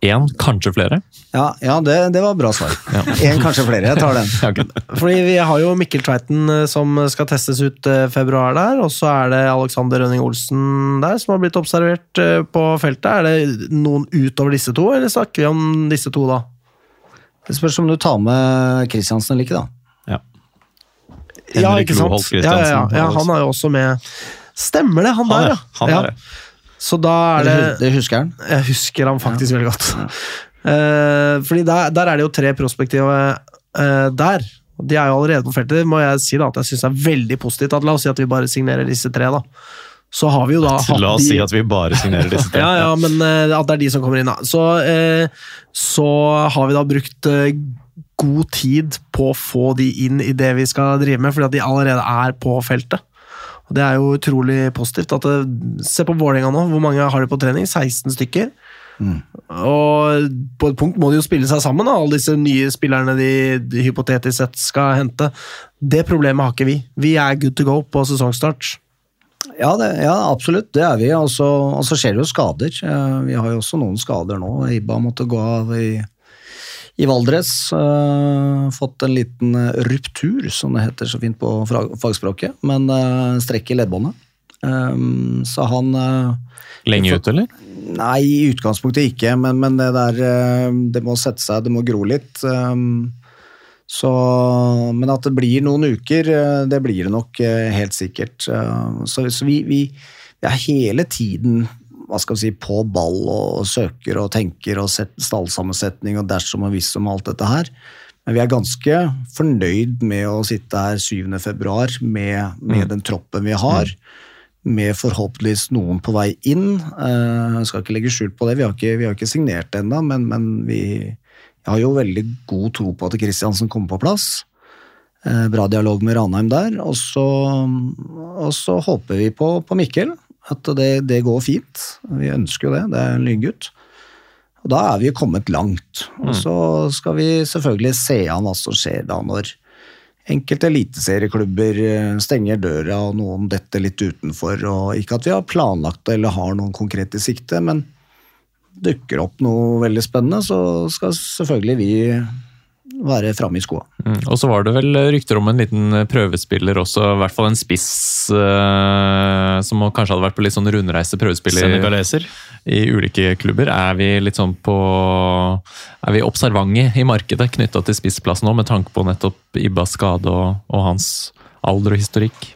Én, kanskje flere? Ja, ja det, det var bra svar. Ja. En, kanskje flere. Jeg tar den. Fordi vi har jo Mikkel Tveiten eh, som skal testes ut eh, februar der, og så er det Alexander Rønning Olsen der som har blitt observert eh, på feltet. Er det noen utover disse to, eller snakker vi om disse to da? Det spørs om du tar med Kristiansen eller ikke, da. Ja. Ja, Henrik ikke sant? Loholt Ja, ja, ja, ja, han er jo også med. Stemmer det, han, Han der, er, han er det. Så da er det Det husker han. Jeg husker han faktisk veldig godt. Uh, fordi der, der er det jo tre prospektive uh, der. De er jo allerede på feltet. Må jeg si da, at jeg synes er veldig positivt. At, la oss si at vi bare signerer disse tre, da. Så har vi jo da hatt La oss si at vi bare signerer disse tre. ja, ja, men uh, at det er de som kommer inn, da. Så, så har vi da brukt god tid på å få de inn i det vi skal drive med, fordi at de allerede er på feltet. Og Det er jo utrolig positivt. At det, se på Vålerenga nå, hvor mange har de på trening? 16 stykker. Og på et punkt må de jo spille seg sammen, da, alle disse nye spillerne de, de hypotetisk sett skal hente. Det problemet har ikke vi. Vi er good to go på sesongstart. Ja, det, ja, absolutt. Det er vi. Og så skjer det jo skader. Eh, Vi har jo også noen skader nå. Ibba måtte gå av i, i Valdres. Uh, fått en liten eh, ruptur, som det heter så fint på fagspråket. Men uh, strekk i leddbåndet. Um, så han Lenge ut, eller? Nei, i utgangspunktet ikke, men, men det der Det må sette seg, det må gro litt. um, Så, men at det blir noen uker, det blir det nok helt sikkert. Eh, Så, så vi, vi, vi er hele tiden hva skal vi si, på ball og søker og tenker og set, stallsammensetning og dersom og hvis om alt dette her. Men vi er ganske fornøyd med å sitte her 7. februar med, med den troppen vi har. med forhåpentligvis noen på vei inn. Eh, Jeg skal ikke legge skjul på det, vi har ikke, vi har ikke signert ennå, men, men vi jeg har jo veldig god tro på at Kristiansen kommer på plass. Eh, Bra dialog med Ranheim der. Og så, og så håper vi på, på Mikkel, at det, det går fint. Vi ønsker jo det, det er en lyngutt. Og da er vi jo kommet langt. Og så skal vi selvfølgelig se an hva som skjer da når enkelte eliteserieklubber eh, stenger døra og noen detter litt utenfor. Og ikke at vi har planlagt det eller har noen konkrete i sikte, men dukker opp noe veldig spennende, så skal selvfølgelig vi være framme i skoa. Mm. Og så var det vel rykter om en liten prøvespiller også, i hvert fall en spiss uh, som kanskje hadde vært på litt sånn rundreise prøvespiller i ulike klubber. Er vi litt sånn på Er vi observante i markedet knytta til spissplass nå, med tanke på nettopp Ibbas skade og, og hans alder og historikk?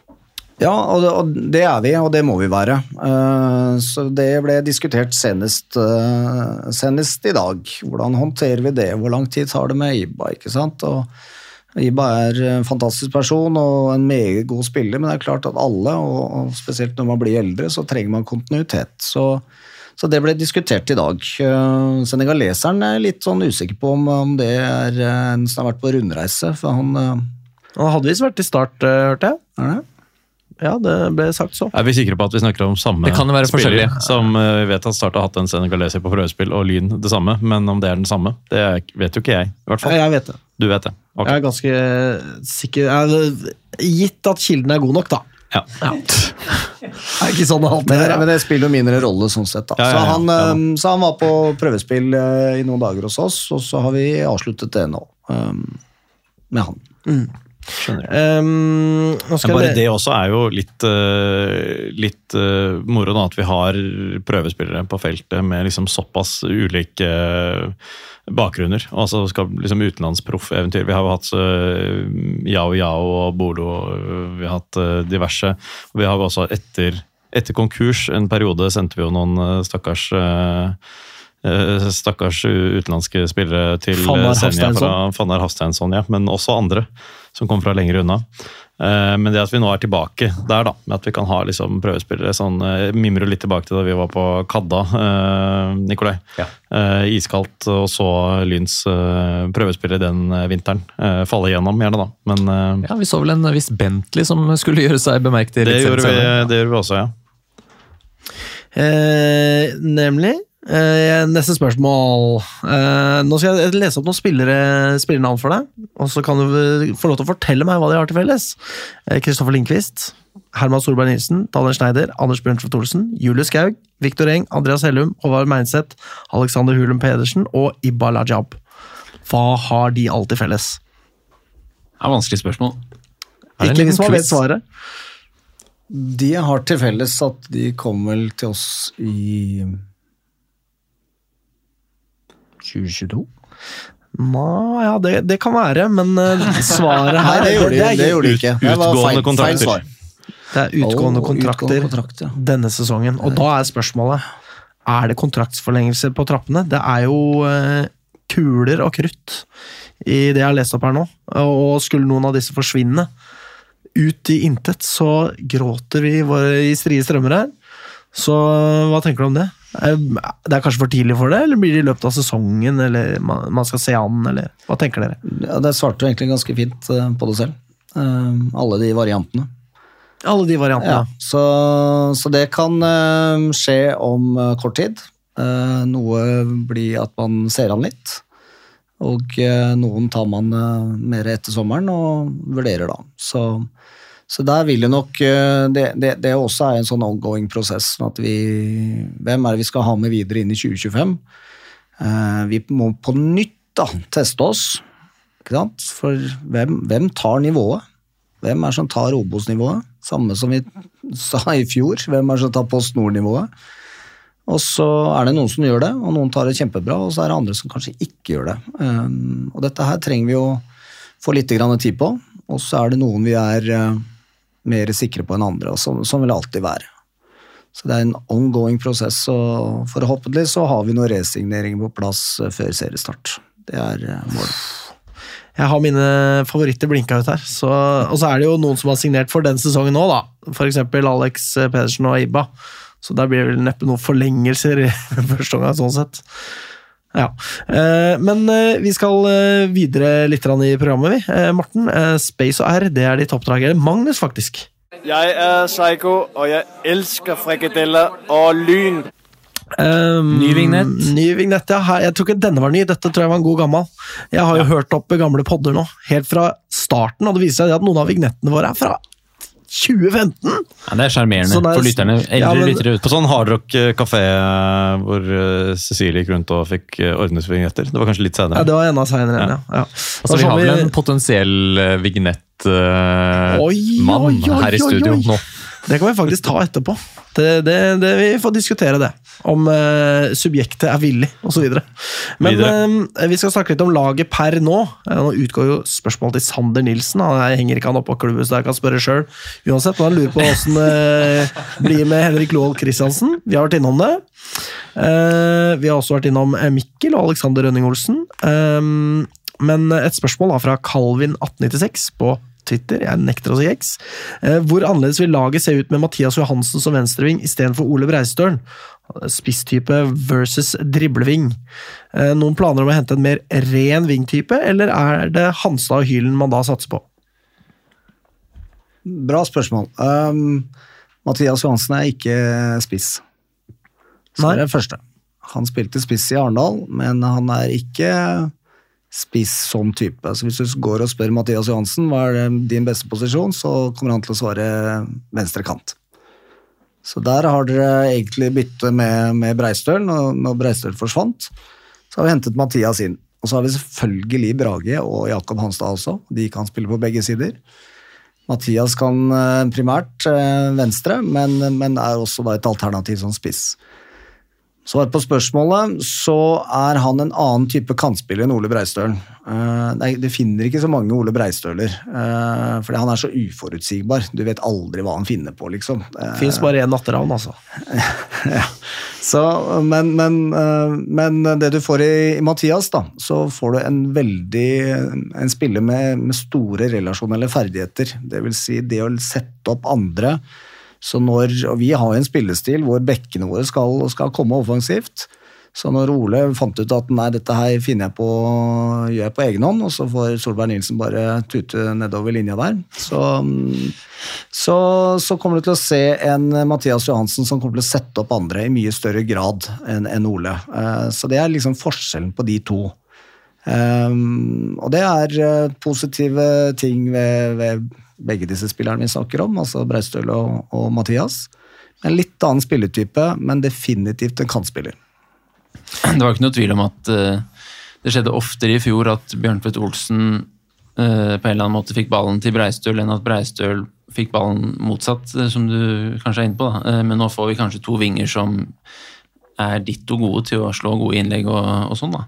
Ja, og det, er vi, og det må vi være. Eh, Så det ble diskutert senest, eh, senest i dag. Hvordan håndterer vi det? Hvor lang tid tar det med Iba? ikke sant? Og Iba er en fantastisk person og en meget god spiller, men det er klart at alle, og spesielt når man blir eldre, så trenger man kontinuitet. Så, så det ble diskutert i dag. Eh, Senegaleseren er litt sånn usikker på om, det er en som har vært på rundreise, for han Han hadde visst vært i start, hørte jeg. er det? Ja, det ble sagt så. Er vi sikre på at vi snakker om samme Det kan jo være spiller? Som eh, vi vet at Start har hatt en senegalese på prøvespill, og Lyn det samme. Men om det er den samme, det vet jo ikke jeg. i hvert fall. Jeg vet det. Du vet det. Okay. Jeg er ganske sikker er, Gitt at kilden er god nok, da. Ja. Det er ikke sånn det alltid Men, er. men det spiller jo mindre rolle sånn sett. Da. Ja, ja, Så, han, Ja, eh, så han var på prøvespill eh, i noen dager hos oss, og så har vi avsluttet det nå. Um, med han. Um, bare det også er jo litt, uh, litt uh, moro, da, at vi har prøvespillere på feltet med liksom såpass ulike eh, bakgrunner. Altså skal liksom utenlandsproff-eventyr. Vi har jo hatt uh, Yao Yao og Bolo, vi har hatt diverse. Vi har jo også etter, etter konkurs en periode sendte vi jo noen stakkars eh, Stakkars utenlandske spillere til Fannar eh, Senja fra Fannar Hafsteinsson, ja, men også andre som kom fra lenger unna. Eh, Men det at vi nå er tilbake der, da, med at vi kan ha liksom prøvespillere sånn, eh, Mimrer litt tilbake til da vi var på Kadda, eh, Nikolai. Ja. iskaldt, og så Lyns eh, prøvespillere den eh, vinteren. Eh, falle igjennom, gjerne, da. Men eh, Ja, Vi så vel en viss Bentley som skulle gjøre seg bemerket i det, gjorde vi, det gjorde vi også, ja. Eh, nemlig. Eh, neste spørsmål. Uh, nå skal jeg lese opp noen spillere, spillernavn for deg, og så kan du eh, få lov til å fortelle meg hva de har til felles. Kristoffer Kristoffer Lindqvist, Herman Solberg Nilsen, Daniel Schneider, Anders Bjørntveit Olsen, Julius Skaug, Viktor Eng, Andreas Hellum, Håvard Meinseth, Alexander Hulum Pedersen og Ibba Lajab. Hva har de alt til felles? Det er vanskelig spørsmål. Er det Ikke hvis man vet svaret. De har til felles at de kom vel til oss i 2022? Nå, ja, det, det kan være, men svaret svaret Nei, her det gjorde de, det gjorde de ikke. Det var Utgående feil, svar. Det er utgående kontrakter utgående kontrakt, ja. denne sesongen. Og da er spørsmålet er det kontraktsforlengelse på trappene. Det er jo eh, kuler og krutt i det jeg har lest opp her nå. Og skulle noen av disse forsvinne ut i intet, så gråter vi i strie strømmer her. Så hva tenker du om det? Er- Det er kanskje for tidlig for det, eller blir det i løpet av sesongen? Eller man man skal se an, eller hva tenker dere? Ja, det svarte du egentlig ganske fint eh, på det selv. Eh, alle de variantene. Alle de variantene. Ja, så, så det kan eh, skje om eh, kort tid. Eh, noe blir at man ser an litt. Og eh, noen tar man eh, mer etter sommeren og vurderer da. Så, så der vil jo nok eh, det, det, det også er en sånn ongoing prosess. sånn At vi, hvem er det vi skal ha med videre inn i 2025? Eh, vi må på nytt da teste oss. Ikke sant? For hvem, hvem tar nivået? Hvem er det som tar Obos-nivået? Samme som vi sa i fjor. Hvem er det som tar Post Nord-nivået? Og så er det noen som gjør det, og noen tar det kjempebra, og så er det andre som kanskje ikke gjør det. Um, og dette her trenger vi å få litt tid på, og så er det noen vi er mer sikre på enn andre, og sånn sånn vil det alltid være. Så det er en ongoing prosess, og forhåpentlig så har vi noen resigneringer på plass uh, før seriestart. Det er uh, målet. Jeg har mine favoritter blinka ut her. Så, og så er det jo noen som har signert for den sesongen nå, da. F.eks. Alex Pedersen og Iba. Så der blir det vel neppe noen forlengelser i første omgang, sånn sett. Ja. Eh, Men eh, vi skal eh, videre litt i programmet, vi. Eh, Morten, Space og R, det er ditt oppdrag. Eller Magnus, faktisk. Jeg er Psycho, og jeg elsker frikadeller og lyn. Um, Ny vignett. Ny vignett, ja. Jeg tror ikke denne var ny, dette tror jeg var en god gammel. Jeg har jo hørt opp gamle podder nå, helt fra starten, og det viser seg at noen av vignettene våre er fra 2015! Ja, det er sjarmerende er- for lytterne. Eldre Ja, men- lyttere På sånn hardrock kafé eh, hvor eh, Cecilie gikk rundt og fikk eh, ordnet vignetter. Det var kanskje litt senere? Ja, det var enda senere, ja. ja. Altså, vi har vel en potensiell eh, vignett-mann oi, her i oi, studio oi. nå. Det kan vi faktisk ta etterpå. Det, det, det, vi får diskutere det. Om eh, subjektet er villig, osv. Men eh, vi skal snakke litt om laget per nå. Eh, nå utgår jo spørsmålet til Sander Nilsen. Han henger ikke han opp på klubben, så jeg kan spørre sjøl uansett. Men han lurer på åssen det blir med Henrik Lohold Christiansen. Vi har vært innom det. Eh, vi har også vært innom Mikkel og Alexander Rønning Olsen. Men et spørsmål da fra Calvin1896 på Twitter, jeg nekter å si X. Eh, Hvor annerledes vil laget se ut med Mathias Johansen som venstreving istedenfor Ole Breistølen? Spisstype versus dribleving. Eh, Noen planer om å hente en mer ren vingtype, eller er det Hanstad og Hylen man da satser på? Bra spørsmål. Um, Mathias Johansen er ikke spiss. Så Nei. er det første. Han spilte spiss i Arendal, men han er ikke spiss som type. Så hvis du går og spør Mathias Johansen hva er din beste posisjon, så kommer han til å svare venstre kant. Så der har dere egentlig bytte med, med Breistøl. Når, Breistøl forsvant, så har vi hentet Mathias inn. Og så har vi selvfølgelig Brage og Jakob Hanstad også. De kan spille på begge sider. Mathias kan eh, primært eh, venstre, men, men er også et alternativ som spiss. Svar på spørsmålet, så er han en annen type kantspiller enn Ole Breistølen. Eh, Du finner ikke så mange Ole Breistøler, uh, fordi han er så uforutsigbar. Du vet aldri hva han finner på, liksom. Eh, Fins bare én natteravn, altså. ja. Så, men, men, eh, men det du får i, i Mathias, da, så får du en veldig En spiller med, med store relasjonelle ferdigheter. Det vil si det å sette opp andre. Så når, og Vi har en spillestil hvor bekkene våre skal, skal komme offensivt. Så når Ole fant ut at nei, dette her finner jeg på, gjør jeg på egen hånd, og så får Solberg Nilsen bare tute nedover linja der, så, så, så kommer du til å se en Mathias Johansen som kommer til å sette opp andre i mye større grad enn en Ole. Eh, Så det er liksom forskjellen på de to. Um, og det er eh, positive ting ved, ved begge disse spillerne vi snakker om, altså Breistøl og, og Mathias. En litt annen spilletype, men definitivt en kantspiller. Det var ikke noe tvil om at uh, det skjedde oftere i fjor at Bjørntvedt Olsen uh, på en eller annen måte fikk ballen til Breistøl, enn at Breistøl fikk ballen motsatt, eh, som du kanskje er inne på. Da. Men nå får vi kanskje to vinger som er ditto gode til å slå gode innlegg og, og sånn, da.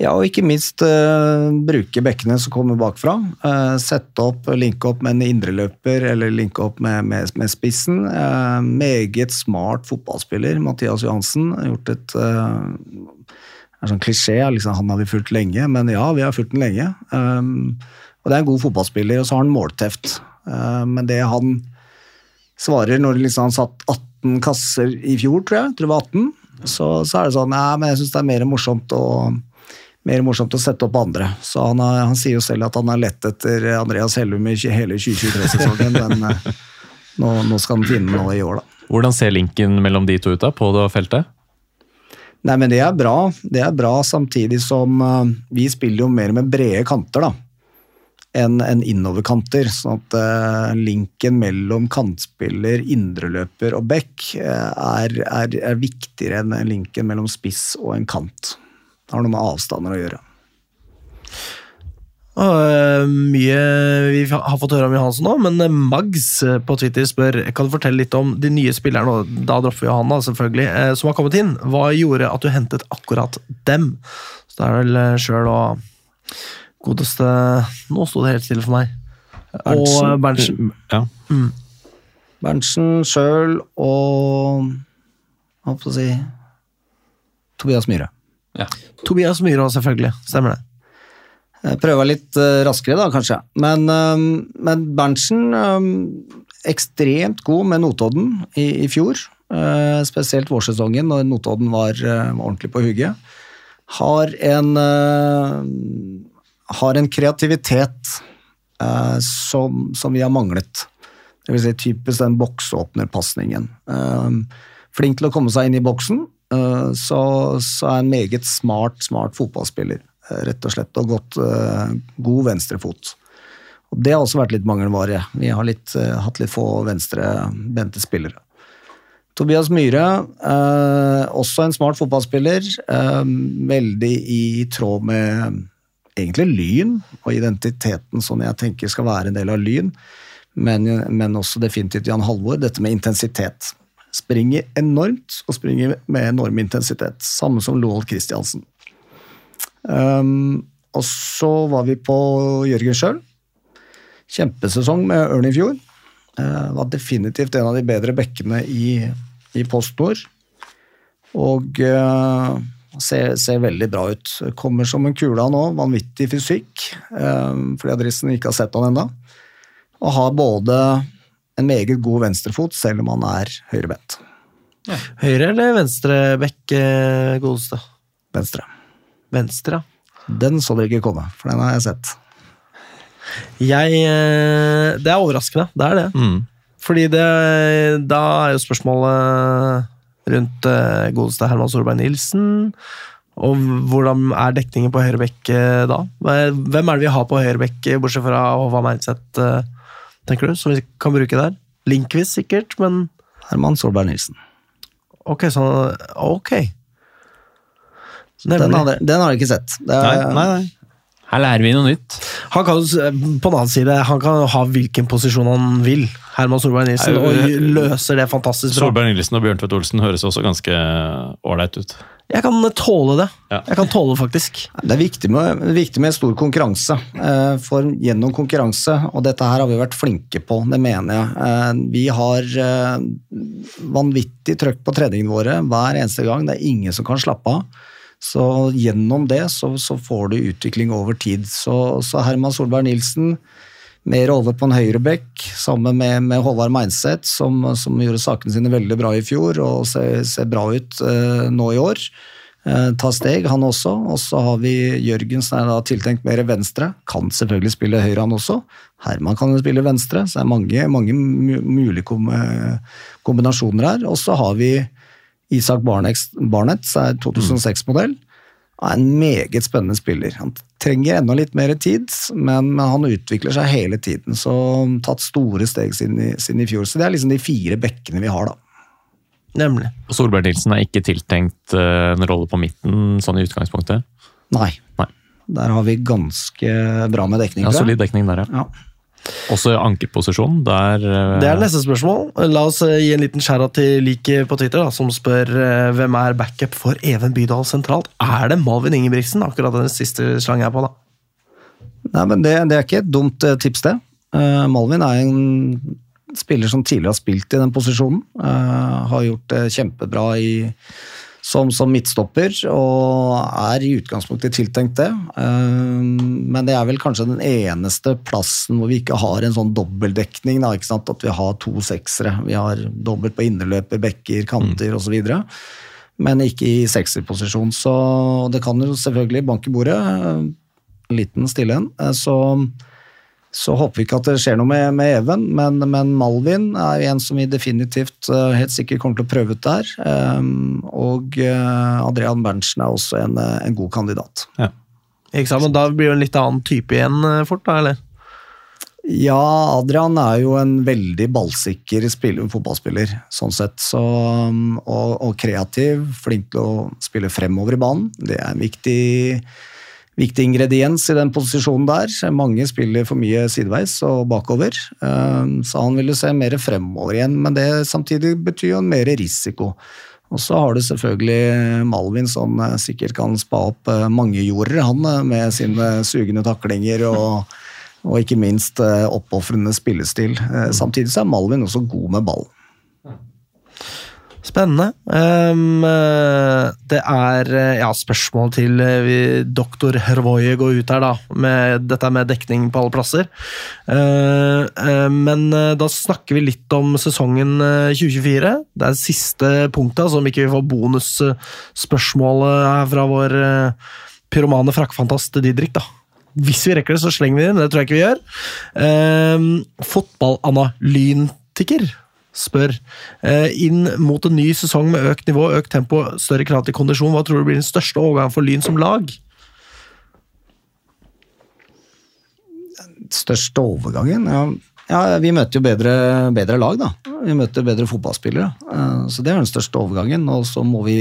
Ja, og ikke minst uh, bruke bekkene som kommer bakfra. Uh, sette opp, linke opp med en indreløper eller linke opp med, med, med spissen. Uh, meget smart fotballspiller, Mathias Johansen. har Gjort et det er sånn klisjé, liksom, han har vi fulgt lenge, men ja, vi har fulgt den lenge. Um, og det er en god fotballspiller, og så har han målteft. Men det han svarer når liksom han satt 18 kasser i fjor, tror jeg, tror det var 18, så, så er det sånn Nei, men jeg syns det er mer morsomt å mer morsomt å sette opp andre. Så han, har, han sier jo selv at han har lett etter Andreas Hellum i hele 2023-sesongen, men eh, nå, nå skal han finne noe i år, da. Hvordan ser linken mellom de to ut da, på det feltet? Nei, men det er bra. Det er bra samtidig som uh, vi spiller jo mer med brede kanter, da. Enn en innoverkanter. Sånn at uh, linken mellom kantspiller, indreløper og back uh, er, er, er viktigere enn linken mellom spiss og en kant. Det har noe med avstander å gjøre. Og, øh, mye vi har fått høre om Johansen nå, men øh, Mags øh, på Twitter spør kan du fortelle litt om de nye spillerne, og da dropper vi han selvfølgelig, uh, som har kommet inn. Hva gjorde at du hentet akkurat dem? Så det er vel sjøl og godeste Nå sto det helt stille for meg. Og Berntsen. Ja. Berntsen sjøl og Hva skal jeg si Tobias Myhre. Ja. Tobias Myhre, selvfølgelig. Stemmer det. Prøva litt eh, raskere, da, kanskje. Men, eh, men Berntsen eh, ekstremt god med Notodden i, i fjor. eh, spesielt vårsesongen, når Notodden var, ordentlig på hugget. Har en, har en kreativitet eh, som, som vi har manglet. Det vil si typisk den boksåpnerpasningen. Flink til å komme seg inn i boksen, så, så er en meget smart, smart fotballspiller. eh, Rett og slett, og godt, eh, god venstrefot. Og Det har også vært litt mangelvare. Vi har litt, eh, hatt litt få venstrebente spillere. Tobias Myhre, eh, også en smart fotballspiller. Eh, veldig i tråd med egentlig Lyn, og identiteten som jeg tenker skal være en del av Lyn. Men, men også definitivt Jan Halvor, dette med intensitet. Springer enormt, og springer med enorm intensitet. Samme som Loald Christiansen. Um, og så var vi på Jørgen Schjøll. Kjempesesong med Ørn i fjor. Uh, var definitivt en av de bedre bekkene i, i PostNord. Og uh, ser, ser veldig bra ut. Kommer som en kule nå, vanvittig fysikk. Eh, fordi Adrissen ikke har sett han ennå. Og har både en meget god venstrefot, selv om han er høyrebent. Høyre eller venstre bekk, eh, godeste? Venstre. Venstre, ja. Den så dere ikke komme, for den har jeg sett. Jeg eh, Det er overraskende, det er det. Mm. Fordi det Da er jo spørsmålet rundt eh, godeste Herman Solberg Nilsen. Og hvordan er dekningen på høyre bekk eh, da? Hvem er det vi har på høyre bekk, eh, bortsett fra Håvard Meinseth, tenker du, som vi kan bruke der? Linkvis sikkert, men Herman Solberg Nilsen. ok, så Ok. Den har den har jeg ikke sett. Det Nei, er, nei, nei. Her lærer vi noe nytt. Han kan, på den annen side, han kan ha hvilken posisjon han vil, Herman Solberg Nilsen, og løser det fantastisk bra. Solberg Nilsen og Bjørn Tvedt Olsen høres også ganske ålreit ut. Jeg kan tåle det. Ja. Jeg kan tåle det, faktisk. Det er viktig med, viktig med stor konkurranse. eh, For gjennom konkurranse, og dette her har vi vært flinke på, det mener jeg. eh, Vi har eh, vanvittig trøkk på treningene våre hver eneste gang. Det er ingen som kan slappe av. Så gjennom det så, så får du utvikling over tid. Så, så Herman Solberg Nilsen, mer over på en høyrebekk, sammen med, med Håvard Meinseth, som, som gjorde sakene sine veldig bra i fjor og ser, ser bra ut eh, nå i år. Eh, ta steg, han også. Og så har vi Jørgen som er da tiltenkt mer venstre. Kan selvfølgelig spille høyre, han også. Herman kan jo spille venstre, så det er mange, mange mulige kom, kombinasjoner her. Og så har vi Isak Barnett, Barnett som er 2006-modell. Er en meget spennende spiller. Han trenger enda litt mer tid, men, men han utvikler seg hele tiden. Så tatt store steg siden i, siden i fjor. Så det er liksom de fire bekkene vi har, da. Nemlig. Og Solberg Nilsen er ikke tiltenkt eh, en rolle på midten, sånn i utgangspunktet. Nei. Nei. Der har vi ganske bra med dekning. Ja. Solid dekning der, ja. Ja. Også ankerposisjon. Der eh, Det er neste spørsmål. La oss eh, gi en liten skjæra til like på Twitter, da, som spør eh, hvem er backup for Even Bydal sentralt. Er det Malvin Ingebrigtsen? Akkurat den siste slangen jeg er på, da. Nei, men det, det er ikke et dumt tips, det. Uh, Malvin er en spiller som tidligere har spilt i den posisjonen. Uh, har gjort det kjempebra i, som, som midtstopper, og er i utgangspunktet tiltenkt det. Eh, men det er vel kanskje den eneste plassen hvor vi ikke har en sånn dobbeltdekning. Da, ikke sant? At vi har to seksere. Vi har dobbelt på innerløper, bekker, kanter osv. Men ikke i sekserposisjon. Så det kan jo selvfølgelig banke bordet. eh, en liten stille en. Eh, Så, så håper vi ikke at det skjer noe med, med Even, men, men Malvin er en som vi definitivt eh, helt sikkert kommer til å prøve ut der. Um, Og eh, Adrian Berntsen er også en, eh, en god kandidat. Ikke sant? Men da blir det en litt annen type igjen eh, fort, da, eller? Ja, Adrian er jo en veldig ballsikker spiller, fotballspiller, sånn sett. Så, um, og, og kreativ, flink til å spille fremover i banen. Det er en viktig, viktig ingrediens i den posisjonen der. Mange spiller for mye sideveis og bakover, um, så han ville se mer fremover igjen. Men det samtidig betyr jo mer risiko. Og så har du selvfølgelig Malvin som eh, sikkert kan spa opp eh, mange jorder, han eh, med sine sugende taklinger og og ikke minst oppofrende spillestil. Samtidig så er Malvin også god med ball. Spennende. Eh, det er eh, ja, spørsmål til eh, doktor Hervoye går ut her, da. Med, dette med dekning på alle plasser. Uh, uh, men da snakker vi litt om sesongen eh, 2024. Det er siste punktet, altså om ikke vi får bonusspørsmålet fra vår pyromane frakkfantast Didrik, da. Hvis vi rekker det, så slenger vi det inn. Det tror jeg ikke vi gjør. Uh, Fotballanalytiker spør eh, inn mot en ny sesong med økt nivå, økt tempo, større krav til kondisjon. Hva tror du blir den største overgangen for Lyn som lag? Største overgangen? Ja, ja vi møter jo bedre, bedre lag, da. Vi møter bedre fotballspillere. Eh, Så det er den største overgangen, og så må vi,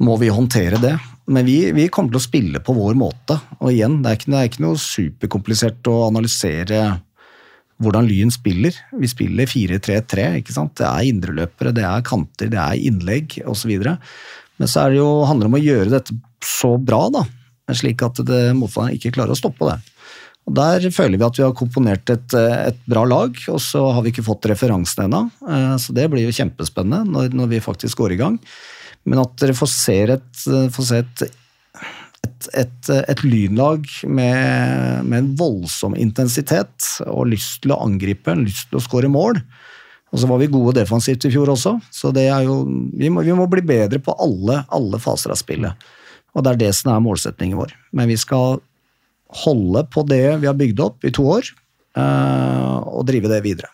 må vi håndtere det. Men vi, vi kommer til å spille på vår måte. Og igjen, det er ikke, det er ikke noe superkomplisert å analysere hvordan Lyn spiller. Vi spiller 4-3-3, ikke sant. Det er indreløpere, det er kanter, det er innlegg osv. Men så det jo, handler det om å gjøre dette så bra, da. Slik at motstanderen ikke klarer å stoppe det. Og Der føler vi at vi har komponert et, et bra lag, og så har vi ikke fått referansen ennå. Eh, Så det blir jo kjempespennende når, når vi faktisk går i gang. Men at dere får se et, får se et, et, et, et lynlag med, med en voldsom intensitet og lyst til å angripe, lyst til å skåre mål. Og så var vi gode defensivt i fjor også, så jo, vi, må, vi må bli bedre på alle, alle faser av spillet. Og det er det som er målsetningen vår. Men vi skal holde på det vi har bygd opp i to år, eh, og drive det videre.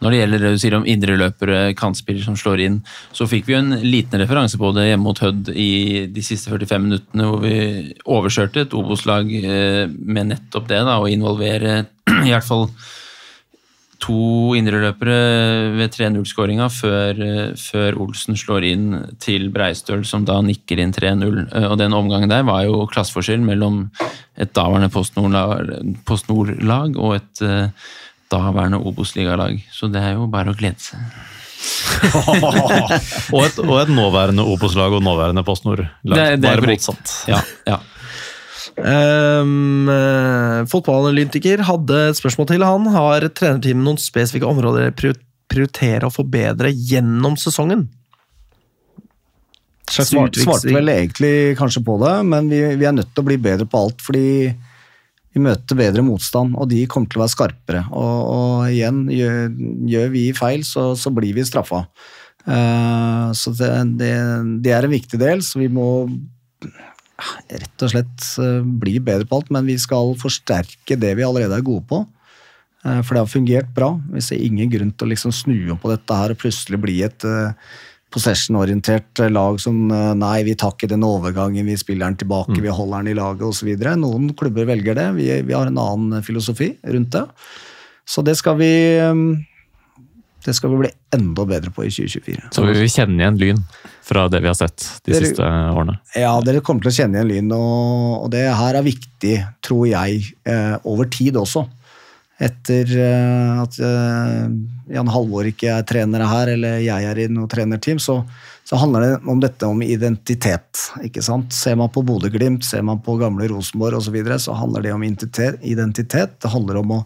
Når det gjelder det du sier om indreløpere, kantspillere som slår inn, så fikk vi jo en liten referanse på det hjemme mot Hødd i de siste 45 minuttene, hvor vi overkjørte et Obos-lag eh, med nettopp det, da, å involvere i hvert fall to indreløpere ved 3-0-skåringa før, eh, før Olsen slår inn til Breistøl, som da nikker inn 3-0. Eh, Og den omgangen der var jo klasseforskjell mellom et daværende Post Nord-lag og et daværende Obos-ligalag. Så det er jo bare å glede seg. og, et, og et nåværende Obos-lag og nåværende Post Nord-lag. Det- det er Bare korrekt. motsatt. Ja, ja. Um, Fotballanalytiker hadde et spørsmål til. Han har trenerteamet noen spesifikke områder dere prior- prioriterer å forbedre gjennom sesongen? Svart, svarte vel egentlig kanskje på det, men vi, vi er nødt til å bli bedre på alt, fordi vi møter bedre motstand, og de kommer til å være skarpere. Og, og igjen, gjør, gjør vi feil, så, så blir vi straffa. Uh, så det, det, det er en viktig del, så vi må rett og slett eh, bli bedre på alt, men vi skal forsterke det vi allerede er gode på. Eh, For det har fungert bra. Vi ser ingen grunn til å liksom snu om på dette her og plutselig bli et eh, possession-orientert lag som eh, nei, vi tar ikke den overgangen, vi spiller den tilbake, vi holder den i laget osv. Noen klubber velger det. Vi, vi har en annen filosofi rundt det. Så det skal vi eh, det skal vi bli enda bedre på i 2024. Så vi vil kjenne igjen Lyn fra det vi har sett de Dere- siste årene. Ja, dere kommer til å kjenne igjen Lyn, og, og det her er viktig, tror jeg, eh, over tid også. Etter eh, at eh, Jan Halvor ikke er trener her, eller jeg er i noe trenerteam, så, så handler det om dette om identitet. ikke sant? Ser man på Bodø-Glimt, ser man på gamle Rosenborg osv., så, så handler det om identitet. Det handler om å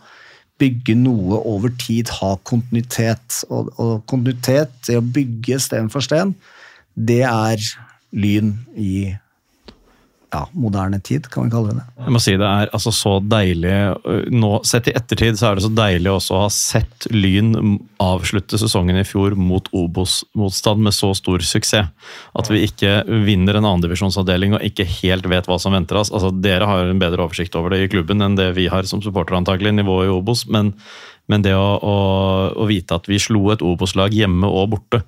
bygge noe over tid, ha kontinuitet. Og, og kontinuitet, det å bygge sten for sten, det er lyn i ja, moderne tid, kan vi kalle det. Jeg må si det er altså så deilig nå, Sett i ettertid så er det så deilig også å ha sett Lyn avslutte sesongen i fjor mot Obos-motstand med så stor suksess. At vi ikke vinner en annendivisjonsavdeling og ikke helt vet hva som venter oss. Altså, dere har en bedre oversikt over det i klubben enn det vi har som supportere, antakelig, nivået i Obos. men men det å, å, å vite at vi slo et Obos-lag hjemme og borte,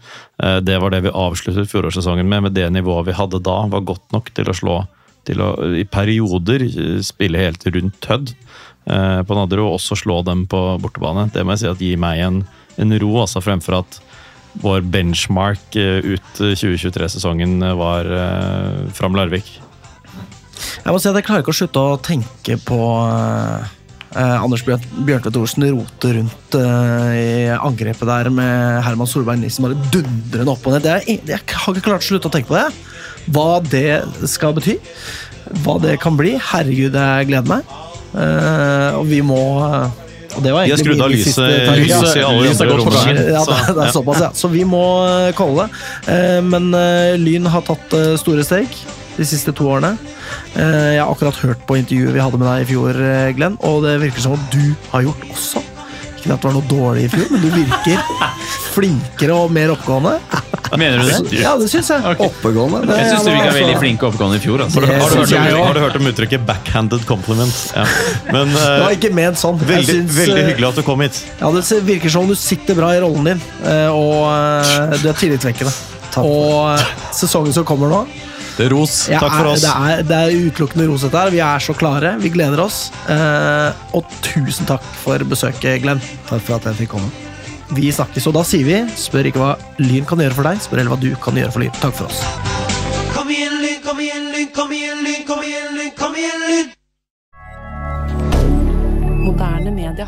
eh, det var det vi avsluttet fjorårssesongen med. Med det nivået vi hadde da, var godt nok til å slå til å i perioder eh, spille helt rundt Hødd eh, på Nadderud, og også slå dem på bortebane. Det må jeg si at gir meg en, en ro, altså fremfor at vår benchmark ut 2023-sesongen var Fram Larvik. Jeg må si at jeg klarer ikke å slutte å tenke på eh, Anders Bjørn, Bjørntvedt Olsen roter rundt eh, i angrepet der med Herman Solberg Nilsen bare dundrende opp og ned. Det er, jeg har ikke klart å slutte å tenke på det. Hva det skal bety. Hva det kan bli. Herregud, jeg gleder meg. Eh, og vi må, Og det var De har egentlig skrudd av lyset, i alle lyset går på rommene. gangen. Ja, det, Så, det er såpass, ja. Så vi må eh, calle det. Eh, Men eh, Lyn har tatt eh, store steg de siste to årene. Eh, Jeg har akkurat hørt på intervjuet vi hadde med deg i fjor, eh, Glenn, og det virker som at du har gjort også. Ikke at det var noe dårlig i fjor, men du virker flinkere og mer oppgående. Mener du det? Ja, det syns jeg. Oppegående. Det, Jeg syns du virka veldig flink og oppegående i fjor. Altså. Har du, har, du hørt om, har du hørt om uttrykket 'backhanded compliment'? Ja. Men Det eh, var ikke ment sånn. Jeg veldig, syns, veldig eh, hyggelig at du kom hit. Ja, Det virker som om du sitter bra i rollen din, eh, og uh, du er tillitvekkende. Og uh, sesongen som kommer nå Det er ros. Ja, Takk for oss. Det er, det er utelukkende ros dette her. Vi er så klare. Vi gleder oss. Eh, og tusen takk for besøket, Glenn. takk for at jeg fikk komme. Vi snakkes, og da sier vi spør ikke hva Lyn kan gjøre for deg, spør heller hva du kan gjøre for Lyn. Takk for oss. Kom igjen, Lyn, kom igjen, Lyn, kom igjen, Lyn, kom igjen, Lyn, kom igjen, Lyn! Moderne media.